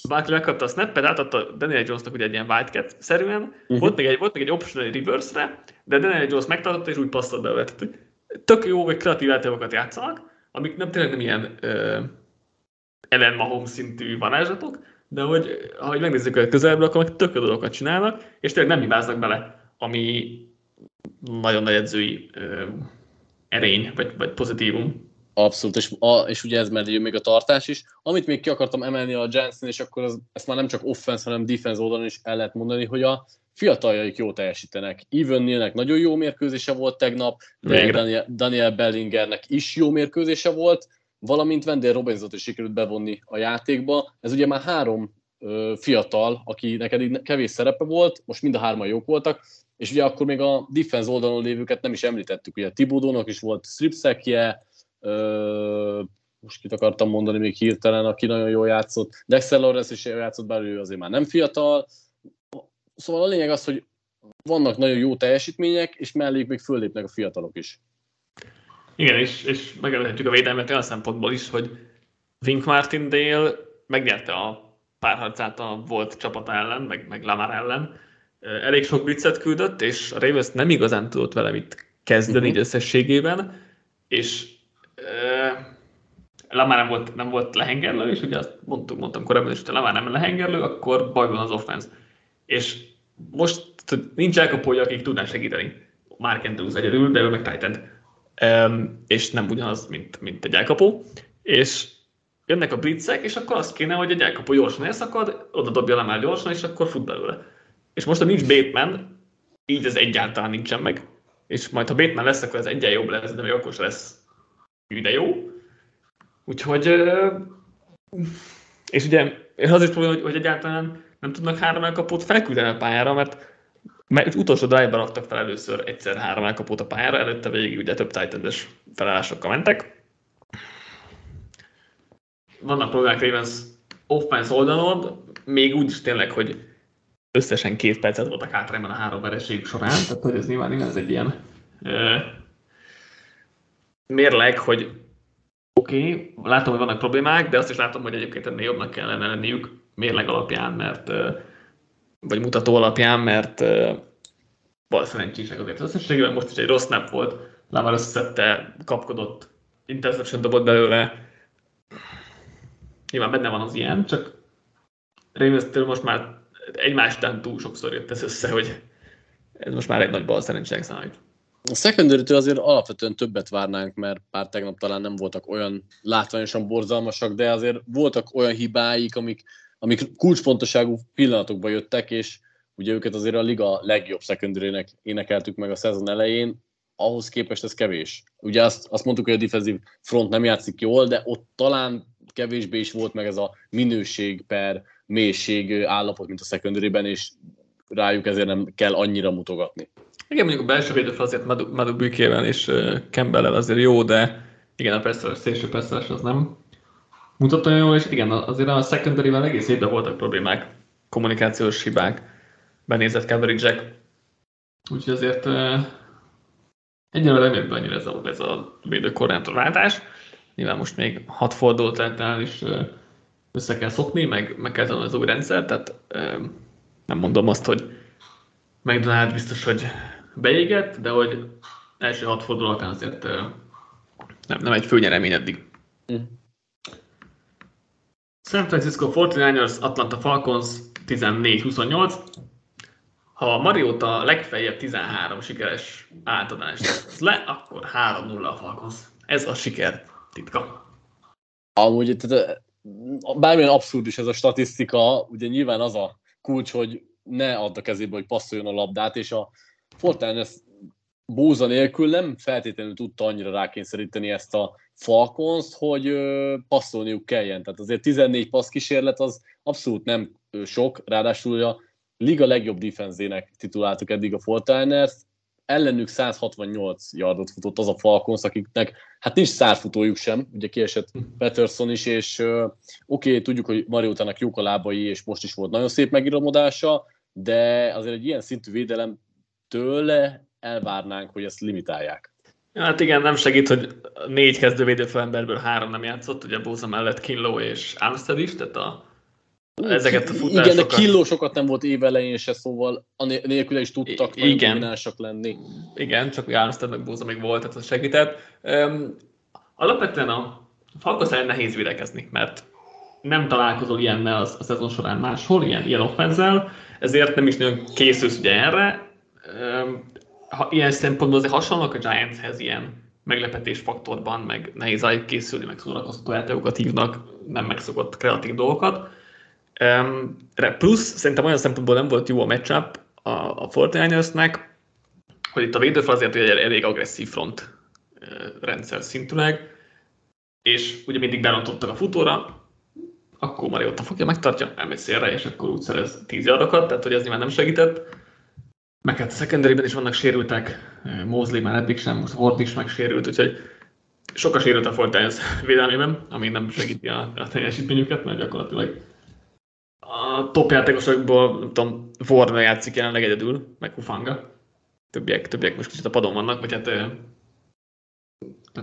Barkley megkapta a snappet, átadta Daniel Jonesnak ugye egy ilyen wildcat-szerűen, uh-huh. volt, még egy, volt még egy optional reverse-re, de Daniel Jones megtartotta és úgy passzolt be. Tehát, tök jó, hogy kreatív játékokat játszanak, amik nem tényleg nem ilyen uh, Ellen Mahomes szintű varázslatok, de hogy ha megnézzük a közelből, akkor meg tök jó dolgokat csinálnak, és tényleg nem hibáznak bele, ami nagyon nagy edzői uh, erény, vagy, vagy pozitívum. Abszolút, és, a, és ugye ez mellé még a tartás is. Amit még ki akartam emelni a Jensen, és akkor az, ezt már nem csak offense, hanem defense oldalon is el lehet mondani, hogy a fiataljaik jó teljesítenek. Even Nealnek nagyon jó mérkőzése volt tegnap, Daniel, Daniel Bellingernek is jó mérkőzése volt, valamint Wendell Robinsot is sikerült bevonni a játékba. Ez ugye már három ö, fiatal, aki neked kevés szerepe volt, most mind a hárman jók voltak, és ugye akkor még a defense oldalon lévőket nem is említettük, ugye Tibodónak is volt stripszekje, most kit akartam mondani még hirtelen, aki nagyon jól játszott. Dexter Lawrence is jól játszott, bár ő azért már nem fiatal. Szóval a lényeg az, hogy vannak nagyon jó teljesítmények, és melléjük még föllépnek a fiatalok is. Igen, és, és megemlíthetjük a védelmet olyan szempontból is, hogy Vink Martindale megnyerte a párharcát a volt csapata ellen, meg, meg Lamar ellen. Elég sok blitzet küldött, és a Ravens nem igazán tudott vele mit kezdeni uh-huh. így összességében, és Lamar nem volt, nem volt lehengerlő, és ugye azt mondtuk, mondtam korábban is, hogy Lamar nem lehengerlő, akkor baj van az offense. És most nincs elkapója, akik tudnák segíteni. Mark Andrews egyedül, de ő meg Titan. Um, és nem ugyanaz, mint, mint egy elkapó. És jönnek a blitzek, és akkor azt kéne, hogy egy elkapó gyorsan elszakad, oda dobja Lamar gyorsan, és akkor fut belőle. És most, ha nincs Bateman, így ez egyáltalán nincsen meg. És majd, ha Bateman lesz, akkor ez egyen jobb lesz, de még akkor lesz ide jó. Úgyhogy, és ugye az is probléma, hogy, hogy egyáltalán nem tudnak három elkapót felküldeni a pályára, mert Mert utolsó drive-ban raktak fel először egyszer három elkapót a pályára, előtte végig ugye több titan felállásokkal mentek. Vannak problémák Ravens offense oldalon, még úgy is tényleg, hogy összesen két percet voltak hátrányban a három vereség során, tehát hogy ez nyilván ez egy ilyen uh, mérleg, hogy oké, okay, látom, hogy vannak problémák, de azt is látom, hogy egyébként ennél jobbnak kellene lenniük mérleg alapján, mert vagy mutató alapján, mert bal szerencsések azért összességében. Most is egy rossz nap volt, Lamar összeszedte, kapkodott, interception dobott belőle. Nyilván benne van az ilyen, csak ravens most már egymás után túl sokszor jött ez össze, hogy ez most már egy nagy bal szerencsének számít. A secondary azért alapvetően többet várnánk, mert pár tegnap talán nem voltak olyan látványosan borzalmasak, de azért voltak olyan hibáik, amik, amik kulcsfontosságú pillanatokban jöttek, és ugye őket azért a liga legjobb secondary énekeltük meg a szezon elején, ahhoz képest ez kevés. Ugye azt, azt mondtuk, hogy a defensív front nem játszik jól, de ott talán kevésbé is volt meg ez a minőség per mélység állapot, mint a secondary és rájuk ezért nem kell annyira mutogatni. Igen, mondjuk a belső védőfal azért Madu, Madu és campbell azért jó, de igen, a persze, szélső persze az nem mutat olyan jól, és igen, azért a secondary egész évben voltak problémák, kommunikációs hibák, benézett coverage Úgyhogy azért egyelőre nem jött be annyira ez a, ez a védőkorrentor váltás. Nyilván most még hat fordulót el is össze kell szokni, meg, meg kell az új rendszer, tehát nem mondom azt, hogy McDonald biztos, hogy beégett, de hogy első hat forduló után azért nem, nem egy főnyeremény eddig. Mm. San Francisco 49ers, Atlanta Falcons 14-28 ha Mariota legfeljebb 13 sikeres átadást le, akkor 3-0 a Falcons. Ez a siker titka. Amúgy, tehát bármilyen abszurd is ez a statisztika, ugye nyilván az a kulcs, hogy ne add a kezébe, hogy passzoljon a labdát, és a Fortnite bóza nélkül nem feltétlenül tudta annyira rákényszeríteni ezt a Falcons, hogy passzolniuk kelljen. Tehát azért 14 passz kísérlet az abszolút nem sok, ráadásul a liga legjobb defenzének tituláltuk eddig a Fortiners, ellenük 168 yardot futott az a Falcons, akiknek hát nincs szárfutójuk sem, ugye kiesett Peterson is, és uh, oké, okay, tudjuk, hogy Mariutának jók a lábai, és most is volt nagyon szép megiromodása, de azért egy ilyen szintű védelem tőle elvárnánk, hogy ezt limitálják. Hát igen, nem segít, hogy négy kezdővédő emberből három nem játszott, ugye Bóza mellett Kinlow és Armstead is, tehát a ezeket a futásokat. Igen, de killósokat nem volt évelején se, szóval nélküle is tudtak I- igen. lenni. Igen, csak Armstead meg Bóza még volt, tehát az segített. Um, alapvetően a Falcons ellen nehéz védekezni, mert nem találkozol ilyennel a szezon során máshol, ilyen, ilyen offenzel, ezért nem is nagyon készülsz ugye erre. Ha ilyen szempontból azért hasonlók a Giantshez ilyen meglepetés faktorban, meg nehéz rájuk készülni, meg szórakoztató játékokat hívnak, nem megszokott kreatív dolgokat. Plusz szerintem olyan szempontból nem volt jó a matchup a, a Fortnite-nek, hogy itt a védőfal azért egy elég agresszív front rendszer szintűleg, és ugye mindig berontottak a futóra, akkor Mariota fogja, megtartja, elmegy szélre, és akkor úgy szerez 10 yardokat, tehát hogy ez nyilván nem segített. Meg hát a secondary is vannak sérültek, Mosley már eddig sem, most Ward is megsérült, úgyhogy sokkal sérült a Fortnite védelmében, ami nem segíti a, a teljesítményüket, mert gyakorlatilag a top játékosokból, nem tudom, Warner játszik jelenleg egyedül, meg Hufanga. Többiek, többiek most kicsit a padon vannak, vagy hát tehát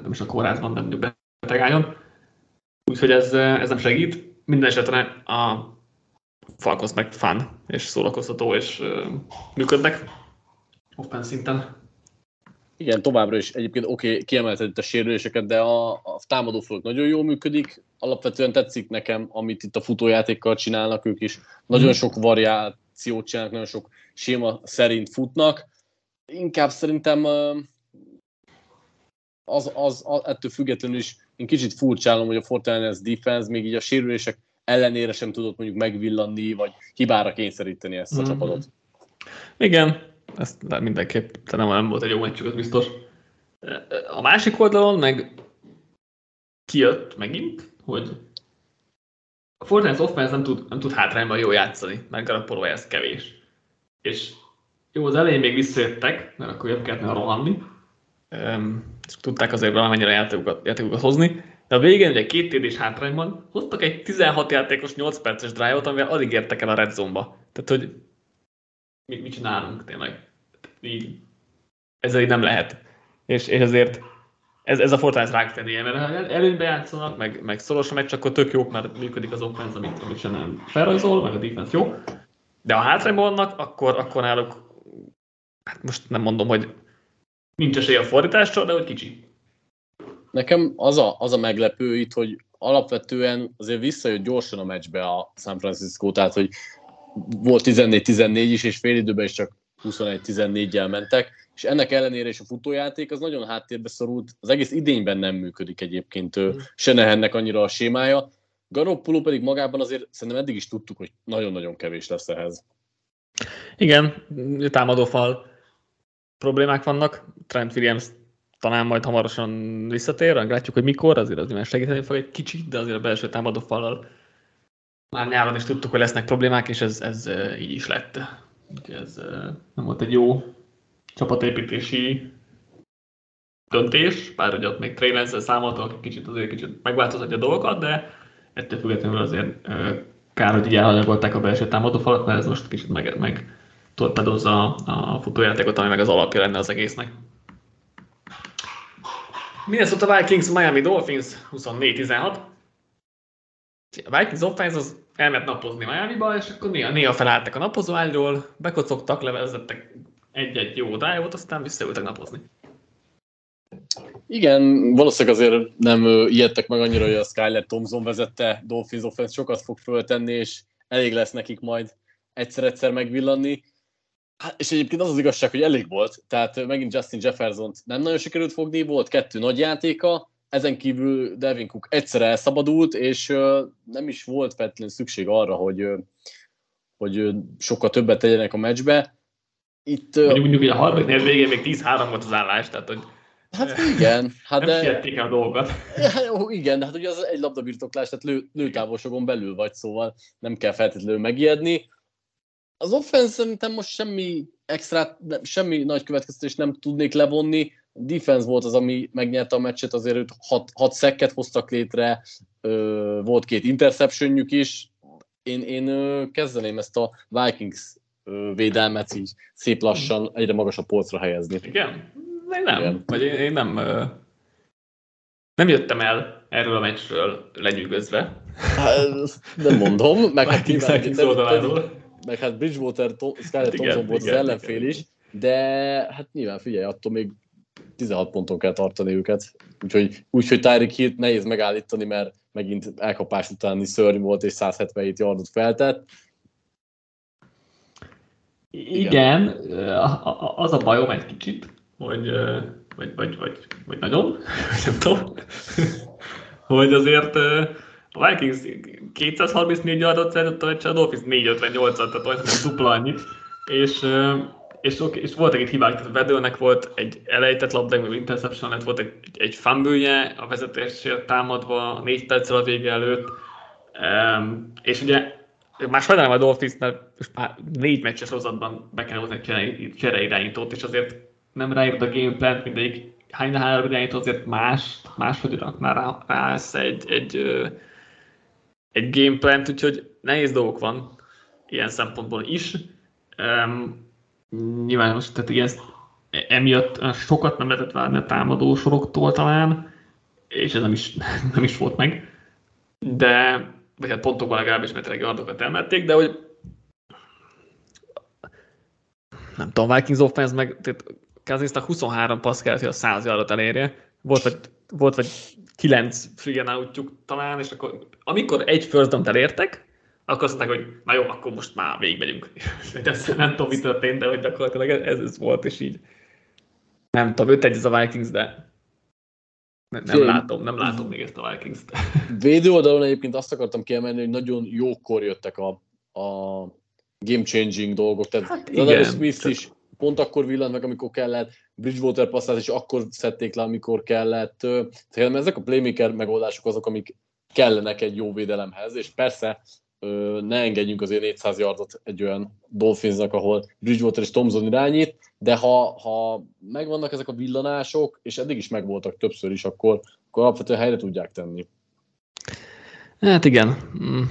nem is a kórházban, nem betegálljon. Úgyhogy ez, ez nem segít. Minden esetre a Falcons meg fán, és szórakoztató, és uh, működnek offense szinten. Igen, továbbra is egyébként oké, okay, kiemelted itt a sérüléseket, de a, a támadófalak nagyon jól működik. Alapvetően tetszik nekem, amit itt a futójátékkal csinálnak ők is. Nagyon mm. sok variációt csinálnak, nagyon sok séma szerint futnak. Inkább szerintem az, az, az ettől függetlenül is én kicsit furcsálom, hogy a Fortiners defense még így a sérülések ellenére sem tudott mondjuk megvillanni, vagy hibára kényszeríteni ezt a mm-hmm. csapatot. Igen, ezt mindenképp, de nem, nem volt egy jó meccsük, az biztos. A másik oldalon meg kijött megint, hogy a Fortnite offense nem tud, nem tud hátrányban jól játszani, mert Garoppolo ez kevés. És jó, az elején még visszajöttek, mert akkor jobb kellett rohanni, és tudták azért valamennyire játékokat, játékokat hozni, de a végén ugye két TD-s hátrányban hoztak egy 16 játékos 8 perces drive-ot, amivel alig értek el a red zone-ba. Tehát, hogy mit, mit csinálunk tényleg? Így, ezzel így nem lehet. És, és ezért ez, ez a Fortnite ráktennie, mert ha előnybe játszanak, meg, meg szoros a meccs, akkor tök jók, mert működik az offense, amit, amit sem felrajzol, meg a defense jó. De ha hátrányban vannak, akkor, akkor náluk, hát most nem mondom, hogy nincs esély a fordításra, de hogy kicsi. Nekem az a, az a meglepő itt, hogy alapvetően azért visszajött gyorsan a meccsbe a San Francisco, tehát hogy volt 14-14 is, és fél időben is csak 21-14-jel mentek, és ennek ellenére is a futójáték az nagyon háttérbe szorult, az egész idényben nem működik egyébként mm. Senehennek annyira a sémája, Garoppolo pedig magában azért szerintem eddig is tudtuk, hogy nagyon-nagyon kevés lesz ehhez. Igen, támadófal problémák vannak, Trent Williams talán majd hamarosan visszatér, látjuk, hogy mikor, azért az már segíteni fog egy kicsit, de azért a belső támadófallal már nyáron is tudtuk, hogy lesznek problémák, és ez, ez így is lett. Úgyhogy ez nem volt egy jó csapatépítési döntés, bár hogy ott még Trey számoltak, kicsit azért kicsit megváltoztatja a dolgokat, de ettől függetlenül azért kár, hogy így elhanyagolták a belső támadófalat, mert ez most kicsit meg, meg torpedozza a futójátékot, ami meg az alapja lenne az egésznek. Minnesota Vikings, Miami Dolphins 24-16. A Vikings offense az elment napozni Miami-ba, és akkor néha, néha felálltak a napozóágyról, bekocogtak, levezettek egy-egy jó dive aztán visszaültek napozni. Igen, valószínűleg azért nem ijedtek meg annyira, hogy a Skyler Thompson vezette Dolphins offense sokat fog föltenni, és elég lesz nekik majd egyszer-egyszer megvillanni. Hát, és egyébként az az igazság, hogy elég volt, tehát megint Justin Jefferson nem nagyon sikerült fogni, volt kettő nagy játéka, ezen kívül Devin Cook egyszer elszabadult, és nem is volt feltétlenül szükség arra, hogy, hogy sokkal többet tegyenek a meccsbe. Itt, Mondjuk, mondjuk, a harmadik végén még 10-3 volt az állás, tehát hogy Hát igen. Hát nem de... el a dolgokat. Jó, igen, de hát ugye az egy labdabirtoklás, tehát lő, lőtávolságon belül vagy, szóval nem kell feltétlenül megijedni. Az offense szerintem most semmi extra, semmi nagy következtetés nem tudnék levonni. A defense volt az, ami megnyerte a meccset, azért hat, hat szekket hoztak létre, volt két interceptionjük is. Én, én kezdeném ezt a Vikings védelmet így szép lassan egyre magasabb polcra helyezni. Igen? Én nem. Igen. Vagy én, én nem nem jöttem el erről a meccsről lenyűgözve. Hát, nem mondom, meg hát, nyilván, meg hát Bridgewater, Skyler Thompson volt igen, az ellenfél igen. is, de hát nyilván figyelj, attól még 16 ponton kell tartani őket. Úgyhogy, úgyhogy Tyreek Hill nehéz megállítani, mert megint elkapás utáni szörny volt, és 177 yardot feltett. Igen, Igen az a bajom egy kicsit, hogy, vagy, vagy, vagy, vagy nagyon, nem tudom, hogy azért a Vikings 234 yardot szerzett a meccsen, a Dolphins 458-at, tehát olyan nem dupla annyit, és, és, és voltak itt hibák, tehát Vedőnek volt egy elejtett labda, meg interception lett, volt egy, egy fumble a vezetésért támadva négy perccel a vége előtt, um, és ugye már sajnálom a Dolphins, mert most már négy meccses sorozatban be kell hozni egy csereirányítót, és azért nem ráírt a gameplan, mindegyik hány három irányító azért más, máshogy rakná rá, rá egy, egy, egy gameplant, úgyhogy nehéz dolgok van ilyen szempontból is. Um, nyilván most, tehát ilyen, emiatt sokat nem lehetett várni a támadó soroktól talán, és ez nem is, nem is volt meg, de, vagy hát pontokban legalábbis, mert ardokat elmették, de hogy nem tudom, Vikings offense meg, tehát Kazinsznak 23 passz kellett, hogy a 100 yardot elérje. Volt vagy, volt vagy 9 free outjuk talán, és akkor amikor egy first down elértek, akkor azt mondták, hogy na jó, akkor most már végigmegyünk. nem tudom, mi történt, de hogy gyakorlatilag ez, ez volt, és így nem tudom, 5 egy ez a Vikings, de nem, nem látom, nem látom még ezt a Vikings-t. Védő oldalon egyébként azt akartam kiemelni, hogy nagyon jókor jöttek a, a game changing dolgok. Tehát hát igen, Smith is pont akkor villant meg, amikor kellett, Bridgewater passzát is akkor szedték le, amikor kellett. Tehát ezek a playmaker megoldások azok, amik kellenek egy jó védelemhez, és persze ne engedjünk azért 400 yardot egy olyan Dolphinsnak, ahol Bridgewater és Thompson irányít, de ha, ha megvannak ezek a villanások, és eddig is megvoltak többször is, akkor, akkor alapvetően helyre tudják tenni. Hát igen. Mm.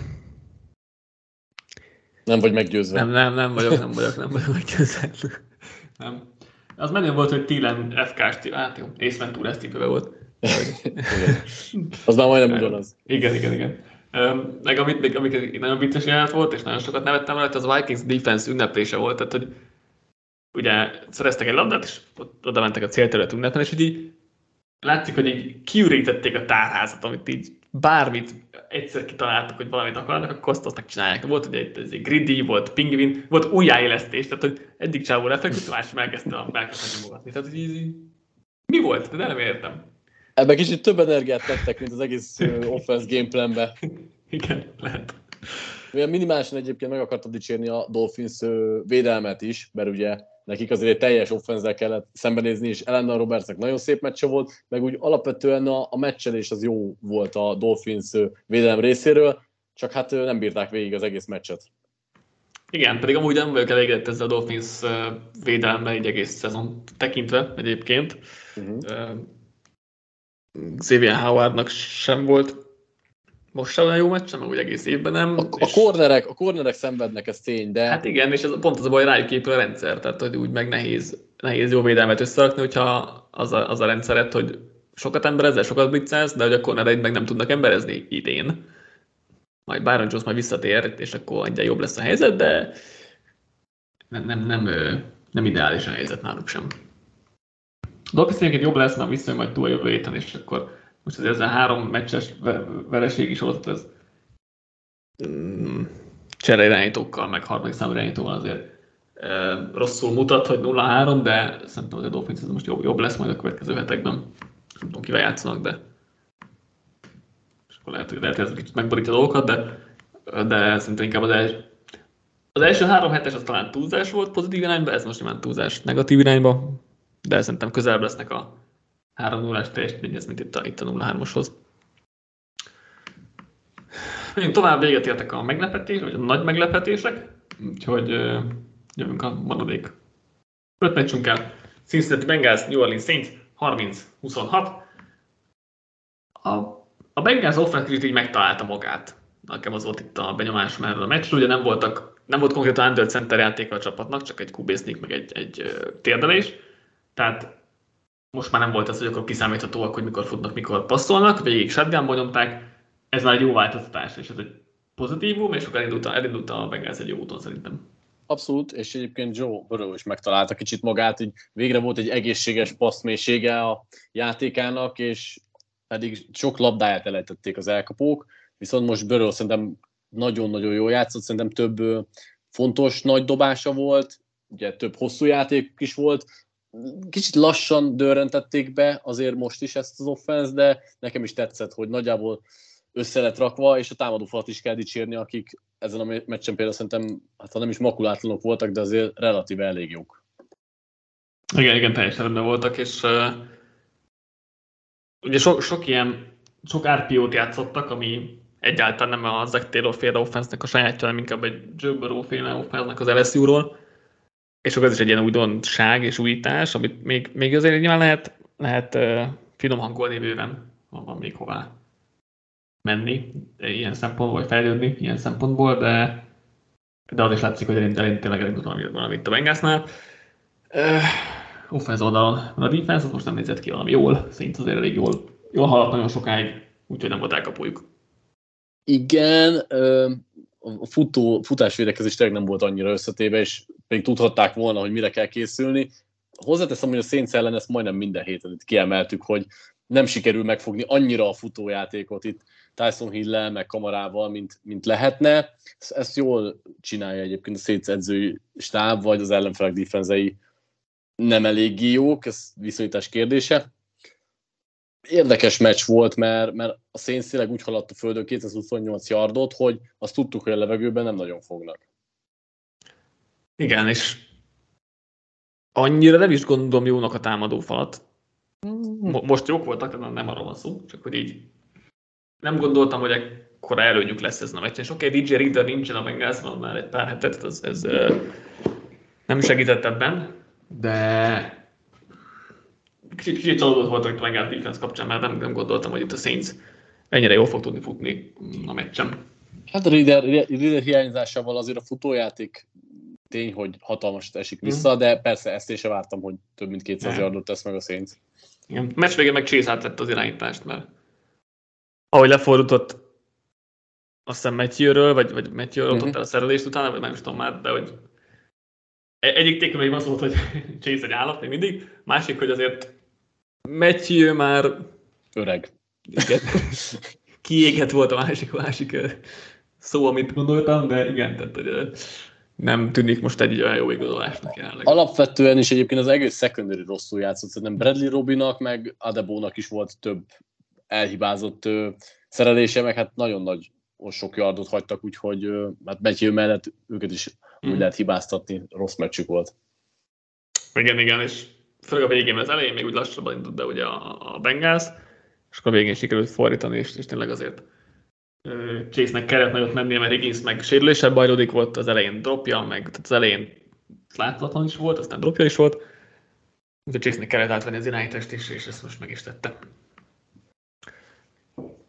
Nem vagy meggyőzve. Nem, nem, nem vagyok, nem vagyok, nem vagyok meggyőzve. Nem. Az menő volt, hogy Tilen FK-s, hát jó, Ace Ventura volt. az már majdnem ugyanaz. Igen, igen, igen. Meg amit még amik nagyon vicces jelent volt, és nagyon sokat nevettem rajta, az Vikings defense ünneplése volt, tehát hogy ugye szereztek egy labdát, és oda mentek a célterület ünnepen, és hogy így látszik, hogy így kiürítették a tárházat, amit így bármit egyszer kitaláltak, hogy valamit akarnak, akkor azt, azt megcsinálják. Volt ugye egy, egy greedy, volt pingvin, volt újjáélesztés, tehát hogy eddig csávó lefeküdt, más elkezdte a elkezdte nyomogatni. Tehát, hogy így, mi volt? De nem értem. Ebben kicsit több energiát tettek, mint az egész offense gameplanbe. Igen, lehet. Milyen minimálisan egyébként meg akartam dicsérni a Dolphins védelmet is, mert ugye nekik azért egy teljes offenzel kellett szembenézni, és Elena Robertsnek nagyon szép meccse volt, meg úgy alapvetően a, a meccselés az jó volt a Dolphins védelem részéről, csak hát nem bírták végig az egész meccset. Igen, pedig amúgy nem vagyok elégedett ezzel a Dolphins védelme egy egész szezon tekintve egyébként. Uh-huh. Xavier Howardnak sem volt most sem olyan jó meccs, meg úgy egész évben nem. A, és... a, kornerek, a kornerek szenvednek, ez tény, de... Hát igen, és ez pont az a baj, rájuk épül a rendszer, tehát hogy úgy meg nehéz, nehéz jó védelmet összerakni, hogyha az a, az a rendszeret, hogy sokat emberezel, sokat blitzelsz, de hogy a kornereid meg nem tudnak emberezni idén. Majd Byron Jones majd visszatér, és akkor egyre jobb lesz a helyzet, de nem, nem, nem, nem ideális a helyzet náluk sem. Dolphins jobb lesz, mert visszajön majd túl a jövő héten, és akkor most azért ez a három meccses vereség is volt, ez mm, csere irányítókkal, meg harmadik számú irányítóval azért rosszul mutat, hogy 0-3, de szerintem az a Dolphins ez most jobb, jobb lesz majd a következő hetekben. Nem tudom, kivel játszanak, de és akkor lehet, hogy, lehet, hogy ez kicsit megborítja dolgokat, de, de szerintem inkább az első, az első három hetes az talán túlzás volt pozitív irányba, ez most nyilván túlzás negatív irányba, de szerintem közelebb lesznek a 3-0-ás teljesítmény, ez mint itt a, itt a 0-3-oshoz. Menjünk tovább, véget értek a meglepetés, vagy a nagy meglepetések, úgyhogy jövünk a maradék öt meccsünkkel. Cincinnati Bengals, New Orleans Saints 30-26. A, a Bengals offense így megtalálta magát. Nekem az volt itt a benyomásom erről a meccsről. Ugye nem, voltak, nem volt konkrétan under center játéka a csapatnak, csak egy kubésznik, meg egy, egy térdelés. Tehát most már nem volt az, hogy akkor kiszámíthatóak, hogy mikor futnak, mikor passzolnak, végig shotgunból nyomták, ez már egy jó változtatás, és ez egy pozitívum, és akkor elindult, elindult a Bengals egy jó úton szerintem. Abszolút, és egyébként Joe Burrow is megtalálta kicsit magát, hogy végre volt egy egészséges passzmélysége a játékának, és pedig sok labdáját elejtették az elkapók, viszont most Burrow szerintem nagyon-nagyon jó játszott, szerintem több fontos nagy dobása volt, ugye több hosszú játék is volt, kicsit lassan dörrentették be azért most is ezt az offense, de nekem is tetszett, hogy nagyjából össze lett rakva, és a támadó falat is kell dicsérni, akik ezen a meccsen például szerintem, hát ha nem is makulátlanok voltak, de azért relatíve elég jók. Igen, igen, teljesen rendben voltak, és uh, ugye so, sok ilyen, sok RPO-t játszottak, ami egyáltalán nem a Zach Taylor féle offense a sajátja, hanem inkább egy Joe Burrow féle offense az LSU-ról és akkor ez is egy ilyen újdonság és újítás, amit még, még azért nyilván lehet, lehet uh, finom hangolni bőven, van, még hová menni ilyen szempontból, vagy fejlődni ilyen szempontból, de, de az is látszik, hogy elint, elint tényleg elindult valami, valami itt a Bengalsnál. Uh, oldalon a defense, most nem nézett ki valami jól, szint azért elég jól, jól haladt nagyon sokáig, úgyhogy nem volt elkapoljuk. Igen, a futó, futásvédekezés tényleg nem volt annyira összetéve, és pedig tudhatták volna, hogy mire kell készülni. Hozzáteszem, hogy a Saints ellen ezt majdnem minden héten itt kiemeltük, hogy nem sikerül megfogni annyira a futójátékot itt Tyson hill meg kamarával, mint, mint lehetne. Ezt, ezt jól csinálja egyébként a Saints edzői stáb, vagy az ellenfelek defenzei nem eléggé jók, ez viszonyítás kérdése érdekes meccs volt, mert, mert a Saints tényleg úgy haladt a földön 228 yardot, hogy azt tudtuk, hogy a levegőben nem nagyon fognak. Igen, és annyira nem is gondolom jónak a támadó falat. Most jók voltak, de nem arról van szó, csak hogy így nem gondoltam, hogy mekkora előnyük lesz ez a meccsen. És oké, okay, DJ Reader nincsen a Bengalsban már egy pár hetet, ez, ez nem segített ebben, de kicsit, kicsit csalódott voltak a Bengals defense kapcsán, mert nem, nem gondoltam, hogy itt a Saints ennyire jól fog tudni futni a meccsen. Hát a Reader, Reader hiányzásával azért a futójáték tény, hogy hatalmas esik vissza, mm. de persze ezt én sem vártam, hogy több mint 200 yardot tesz meg a Saints. Igen, meccs végén meg Chase átvett az irányítást, mert ahogy lefordított azt hiszem Matthew-ről, vagy, vagy Matthew-ről mm-hmm. el a szerelést utána, vagy nem is tudom már, de hogy e- egyik tékben az volt, hogy Chase egy állat még mindig, másik, hogy azért Matthew már öreg. Igen. Kiégett volt a másik, másik szó, amit gondoltam, de igen, tehát hogy nem tűnik most egy olyan jó igazolásnak jelenleg. Alapvetően is egyébként az egész secondary rosszul játszott, szerintem Bradley Robinak, meg Adebónak is volt több elhibázott szerelése, meg hát nagyon nagy sok yardot hagytak, úgyhogy hát Matthew mellett őket is mm. úgy lehet hibáztatni, rossz meccsük volt. Igen, igen, és főleg a végén, az elején még úgy lassabban indult be ugye a, a Bengals, és akkor a végén sikerült fordítani, és, és tényleg azért Chase-nek kellett nagyot mennie, mert Higgins meg sérülésebb bajlódik volt, az elején dropja, meg tehát az elején láthatatlan is volt, aztán dropja is volt. Úgyhogy Chase-nek kellett átvenni az irányítást is, és ezt most meg is tette.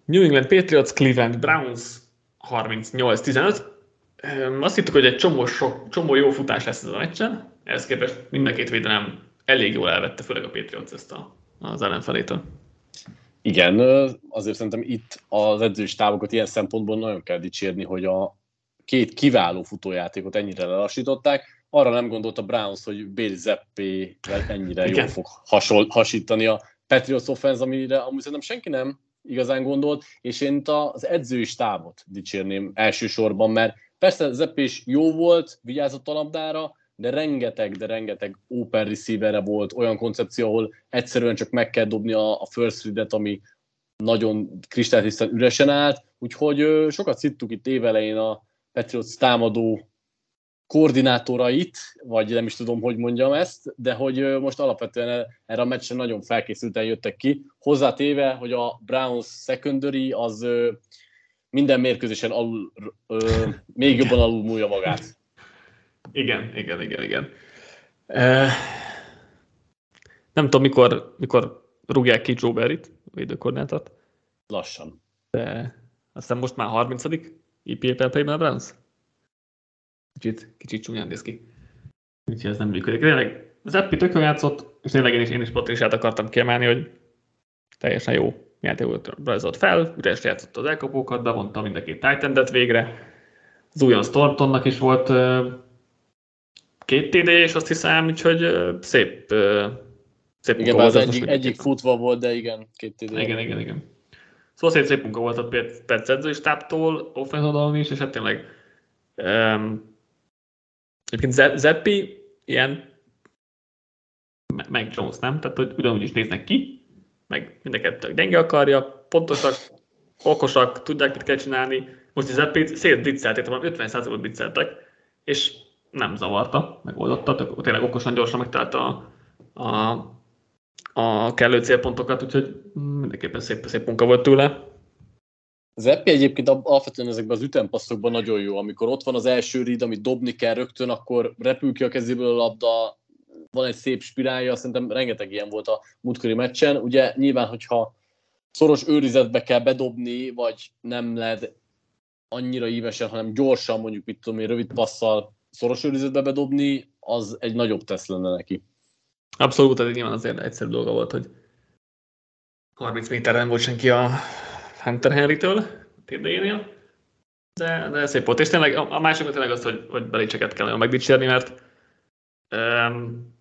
New England Patriots, Cleveland Browns 38-15. Azt hittük, hogy egy csomó, sok, csomó jó futás lesz ez a meccsen, ehhez képest mind a két védelem elég jól elvette, főleg a Patriots ezt a, az ellenfelétől. Igen, azért szerintem itt az edzős távokat ilyen szempontból nagyon kell dicsérni, hogy a két kiváló futójátékot ennyire lelassították. Arra nem gondolt a Browns, hogy Bill Zeppé ennyire jól fog hasol, hasítani a Patriots offense, amire amúgy szerintem senki nem igazán gondolt, és én itt az edzői távot dicsérném elsősorban, mert persze Zeppé is jó volt, vigyázott a labdára, de rengeteg, de rengeteg open receiverre volt olyan koncepció, ahol egyszerűen csak meg kell dobni a, a first read ami nagyon kristálytisztán üresen állt, úgyhogy ö, sokat szittuk itt évelején a Patriots támadó koordinátorait, vagy nem is tudom, hogy mondjam ezt, de hogy most alapvetően erre a meccsen nagyon felkészülten jöttek ki, hozzátéve, hogy a Browns secondary az minden mérkőzésen alul, ö, még jobban alul múlja magát. Igen, igen, igen, igen. Uh, nem tudom, mikor, mikor rúgják ki Joe Barry-t, védőkoordinátot. Lassan. De aztán most már 30. IPA per a Browns. Kicsit, kicsit csúnyán néz ki. Úgyhogy ez nem működik. Tényleg az Eppi tök játszott, és tényleg én is, én is Patriciát akartam kiemelni, hogy teljesen jó játékot rajzolt fel, üres játszott az elkapókat, bevonta mind a két titan végre. Az újon Stortonnak is volt két TD, és azt hiszem, úgyhogy szép, szép igen, az egyik, egyik futva volt, de igen, két TD. Igen, igen, igen. Szóval szép, szép munka volt a Perc edzői stábtól, offense is, és hát tényleg um, egyébként Zeppi ilyen meg Jones, nem? Tehát, hogy ugyanúgy is néznek ki, meg mind a kettő gyenge akarja, pontosak, okosak, tudják, mit kell csinálni. Most a Zeppit szét blitzelték, 50%-ot blitzeltek, és nem zavarta, megoldotta, tényleg okosan, gyorsan megtalálta a, a, a kellő célpontokat, úgyhogy mindenképpen szép, szép munka volt tőle. Az Epi egyébként alapvetően ezekben az ütempasszokban nagyon jó. Amikor ott van az első rid, amit dobni kell rögtön, akkor repül ki a kezéből a labda, van egy szép spirálja, szerintem rengeteg ilyen volt a múltkori meccsen. Ugye nyilván, hogyha szoros őrizetbe kell bedobni, vagy nem lehet annyira ívesen, hanem gyorsan, mondjuk mit tudom én, rövid passzal szoros őrizetbe bedobni, az egy nagyobb tesz lenne neki. Abszolút, ez nyilván azért egyszerű dolga volt, hogy 30 méterre nem volt senki a Hunter Henry-től, térdejénél, de, de szép volt. És tényleg a, a másik tényleg az, hogy, hogy belécseket kell nagyon megdicsérni, mert um,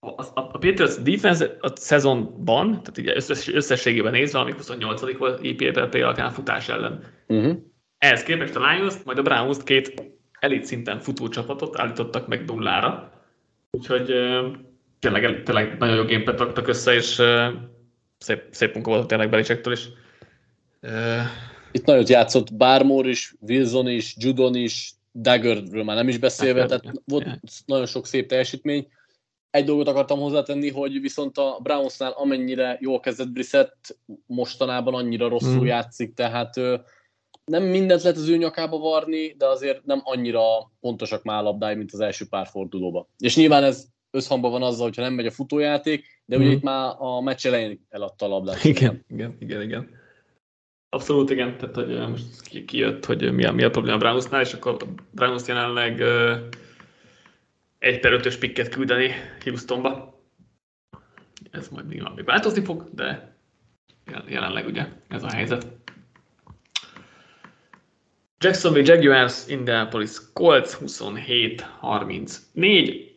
a, a, Patriots defense a szezonban, tehát ugye összes, összességében nézve, amik 28 volt IPA alapján futás ellen. Uh-huh. Ehhez képest a Lions, majd a Browns két elit szinten futó csapatot állítottak meg nullára. Úgyhogy tényleg, tényleg nagyon jó gamepad raktak össze, és szép, szép munka volt tényleg Belicsektől is. Itt nagyot játszott Barmore is, Wilson is, Judon is, Daggerről már nem is beszélve, Dagger, tehát volt yeah. nagyon sok szép teljesítmény. Egy dolgot akartam hozzátenni, hogy viszont a Brownsnál amennyire jól kezdett Brissett, mostanában annyira rosszul mm. játszik, tehát nem mindent lehet az ő nyakába varni, de azért nem annyira pontosak már labdái, mint az első pár fordulóba. És nyilván ez összhangban van azzal, hogyha nem megy a futójáték, de ugye mm. itt már a meccs elején eladta a labdát. Igen, igen, igen, igen. Abszolút igen, tehát hogy most kijött, hogy mi a, mi a probléma a Brownusnál, és akkor a Brownus jelenleg egy per ötös pikket küldeni Houstonba. Ez majd nyilván még változni fog, de jelenleg ugye ez a helyzet. Jacksonville Jaguars, Indianapolis Colts 27-34.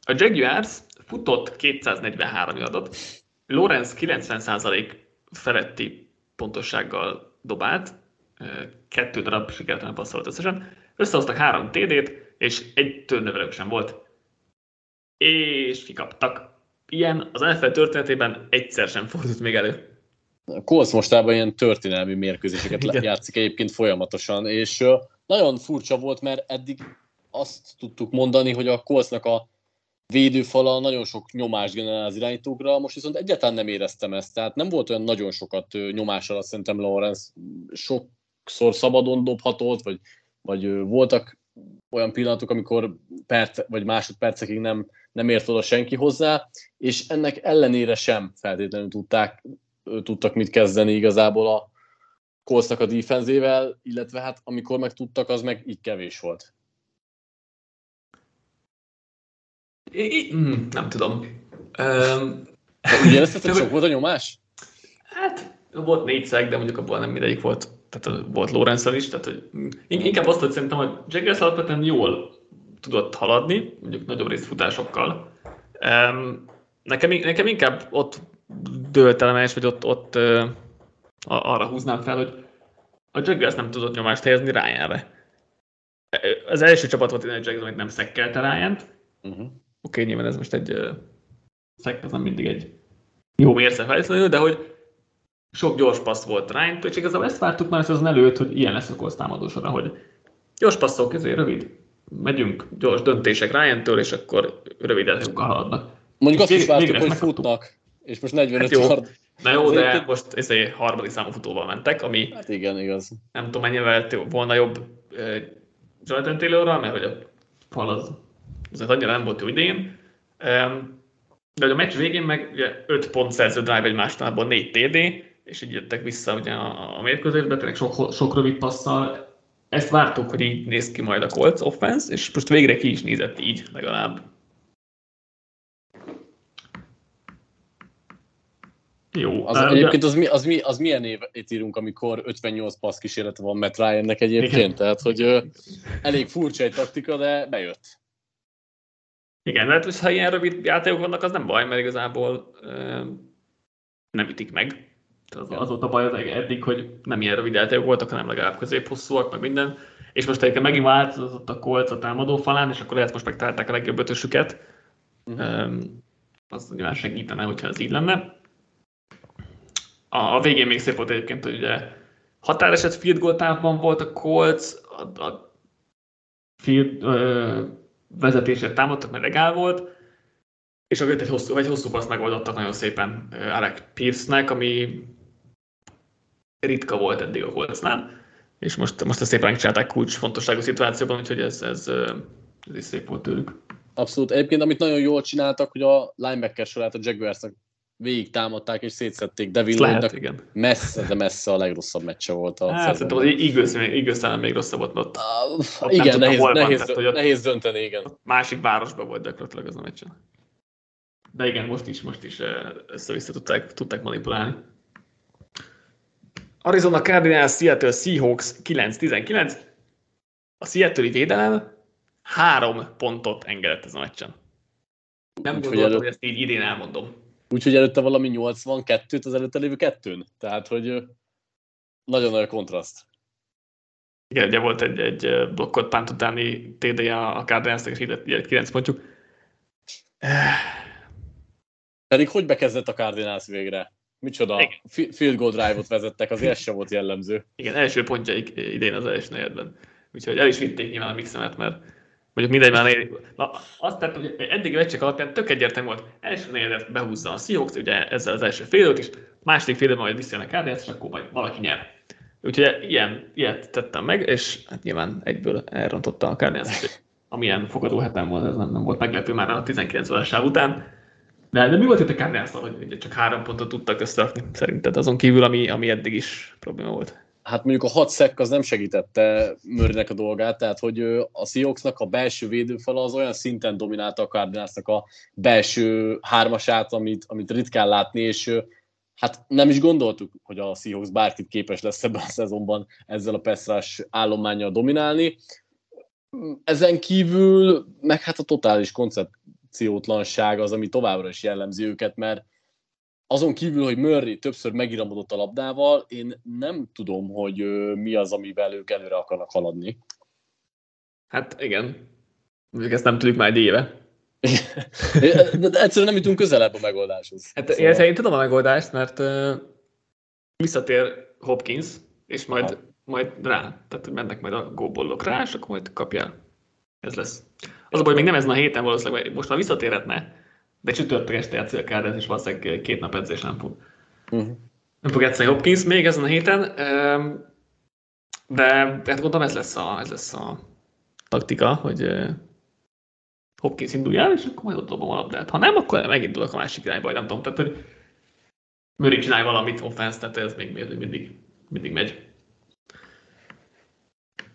A Jaguars futott 243 adott, Lorenz 90% feletti pontossággal dobált, kettő darab sikertelen passzolt összesen, összehoztak három TD-t, és egy turnover sem volt. És kikaptak. Ilyen az NFL történetében egyszer sem fordult még elő. A Colts mostában ilyen történelmi mérkőzéseket Igen. játszik egyébként folyamatosan, és nagyon furcsa volt, mert eddig azt tudtuk mondani, hogy a Coltsnak a védőfala nagyon sok nyomást generál az irányítókra, most viszont egyáltalán nem éreztem ezt, tehát nem volt olyan nagyon sokat nyomás alatt szerintem Lawrence, sokszor szabadon dobhatott, vagy, vagy voltak olyan pillanatok, amikor perc, vagy másodpercekig nem, nem ért oda senki hozzá, és ennek ellenére sem feltétlenül tudták, tudtak mit kezdeni igazából a Coltsnak a defenzével, illetve hát amikor meg tudtak, az meg így kevés volt. I, mm, nem tudom. Um, Ugye ezt hogy sok volt a nyomás? Hát volt négy szeg, de mondjuk abból nem mindegyik volt. Tehát volt lorenz is, tehát hogy inkább azt, hogy szerintem, hogy Jaggers alapvetően jól tudott haladni, mondjuk nagyobb részt futásokkal. Um, nekem, nekem inkább ott dőlt el vagy ott, ott uh, arra húznám fel, hogy a Jaggers nem tudott nyomást helyezni Ryanre. Az első csapat volt, hogy a Jaggers, amit nem szekkelte Ryan-t, uh-huh oké, okay, nyilván ez most egy uh, szek, ez nem mindig egy jó mérce feltétlenül, de hogy sok gyors passz volt ryan és igazából ezt vártuk már az előtt, hogy ilyen lesz a Colts támadósora, hogy gyors passzok, ezért rövid, megyünk gyors döntések Ryan-től, és akkor rövid előkkal haladnak. Mondjuk azt is vártuk, hogy futnak, és most 45 hát jó. Yard. Na jó, de most ezért harmadik számú futóval mentek, ami hát igen, igaz. nem tudom mennyivel volna jobb uh, Jonathan Taylorral, mert hogy a fal az azért annyira nem volt jó idén. De a meccs végén meg ugye 5 pont szerző drive egymástában 4 TD, és így jöttek vissza ugye a, a mérkőzésbe, tényleg sok, sok rövid passzal. Ezt vártuk, hogy így néz ki majd a Colts offense, és most végre ki is nézett így legalább. Jó. Az, de... egyébként az, mi, az, mi, az milyen évet írunk, amikor 58 passz kísérlete van Matt Ryan-nek egyébként? Igen. Tehát, hogy ö, elég furcsa egy taktika, de bejött. Igen, mert hát, ha ilyen rövid játékok vannak, az nem baj, mert igazából ö, nem ütik meg. Az, az volt a baj az eddig, hogy nem ilyen rövid játékok voltak, hanem legalább középhosszúak, meg minden. És most egyébként megint változott a kolc a támadó falán, és akkor lehet most megtalálták a legjobb ötösüket. Uh-huh. az nyilván segítene, hogyha ez így lenne. A, a végén még szép volt egyébként, hogy ugye határeset field goal távban volt a Colts, a, a field, ö, vezetésre támadtak, mert egál volt, és akkor egy hosszú, egy hosszú paszt megoldottak nagyon szépen Alec Pierce-nek, ami ritka volt eddig a Coltsnál, és most, most ezt szépen megcsinálták kulcsfontosságú szituációban, úgyhogy ez, ez, ez is szép volt tőlük. Abszolút. Egyébként, amit nagyon jól csináltak, hogy a linebacker sorát a Jaguarsnak végig támadták és Lloydnak. igen. Messze, de messze a legrosszabb meccse volt a hát, szerintem az Eagles talán még rosszabb volt, ott, uh, ott igen, nehéz, van, nehéz, tehát, hogy nehéz dönteni, igen. Másik városban volt gyakorlatilag az a meccsen. De igen, most is, most is össze-vissza tudták, tudták manipulálni. Arizona Cardinals, Seattle Seahawks 9-19. A Seattle-i védelem három pontot engedett ez a meccsen. Nem gondoltam, hogy ezt így idén elmondom. Úgyhogy előtte valami 82-t az előtte lévő kettőn. Tehát, hogy nagyon nagy kontraszt. Igen, ugye volt egy, egy blokkot pánt utáni td a Cardinals-nek, és így egy 9 pontjuk. Pedig hogy bekezdett a Cardinals végre? Micsoda Igen. field goal drive-ot vezettek, az első volt jellemző. Igen, első pontjaik idén az első negyedben. Úgyhogy el is vitték nyilván a mixemet, mert Mondjuk mindegy már ér... Na, azt tett, hogy eddig a meccsek alapján tök egyértelmű volt. Első negyedet behúzza a Seahawks, ugye ezzel az első fél is, második fél majd visszajön a Cardinals, és akkor majd valaki nyer. Úgyhogy ilyen, ilyet tettem meg, és hát nyilván egyből elrontotta a Cardinals, amilyen fogadó hetem volt, ez nem, nem volt meglepő már a 19 órás után. De, de mi volt itt a cardinals hogy ugye csak három pontot tudtak összerakni, szerinted azon kívül, ami, ami eddig is probléma volt? Hát mondjuk a hat szek az nem segítette Murraynek a dolgát, tehát hogy a Seahawksnak a belső védőfala az olyan szinten dominálta a Cardinalsnak a belső hármasát, amit, amit ritkán látni, és hát nem is gondoltuk, hogy a Seahawks bárkit képes lesz ebben a szezonban ezzel a Pestrás állományjal dominálni. Ezen kívül meg hát a totális koncepciótlanság az, ami továbbra is jellemzi őket, mert azon kívül, hogy Murray többször megiramodott a labdával, én nem tudom, hogy mi az, amivel ők előre akarnak haladni. Hát igen. Még ezt nem tudjuk már egy éve. De egyszerűen nem jutunk közelebb a megoldáshoz. Hát szóval... én tudom a megoldást, mert uh, visszatér Hopkins, és majd, ha. majd rá, tehát mennek majd a góbollok rá, és akkor majd kapjál. Ez lesz. Az a baj, még nem ezen a héten valószínűleg, most már visszatérhetne, de csütörtök este játszik a Cardinals, és valószínűleg két nap edzés nem fog. Uh-huh. Nem fog játszani Hopkins még ezen a héten, de hát gondolom ez lesz a, ez lesz a taktika, hogy Hopkins indulj el, és akkor majd ott dobom a labdát. Ha nem, akkor megindulok a másik irányba, nem tudom. Tehát, hogy Murray csinálj valamit offense, tehát ez még mindig, mindig megy.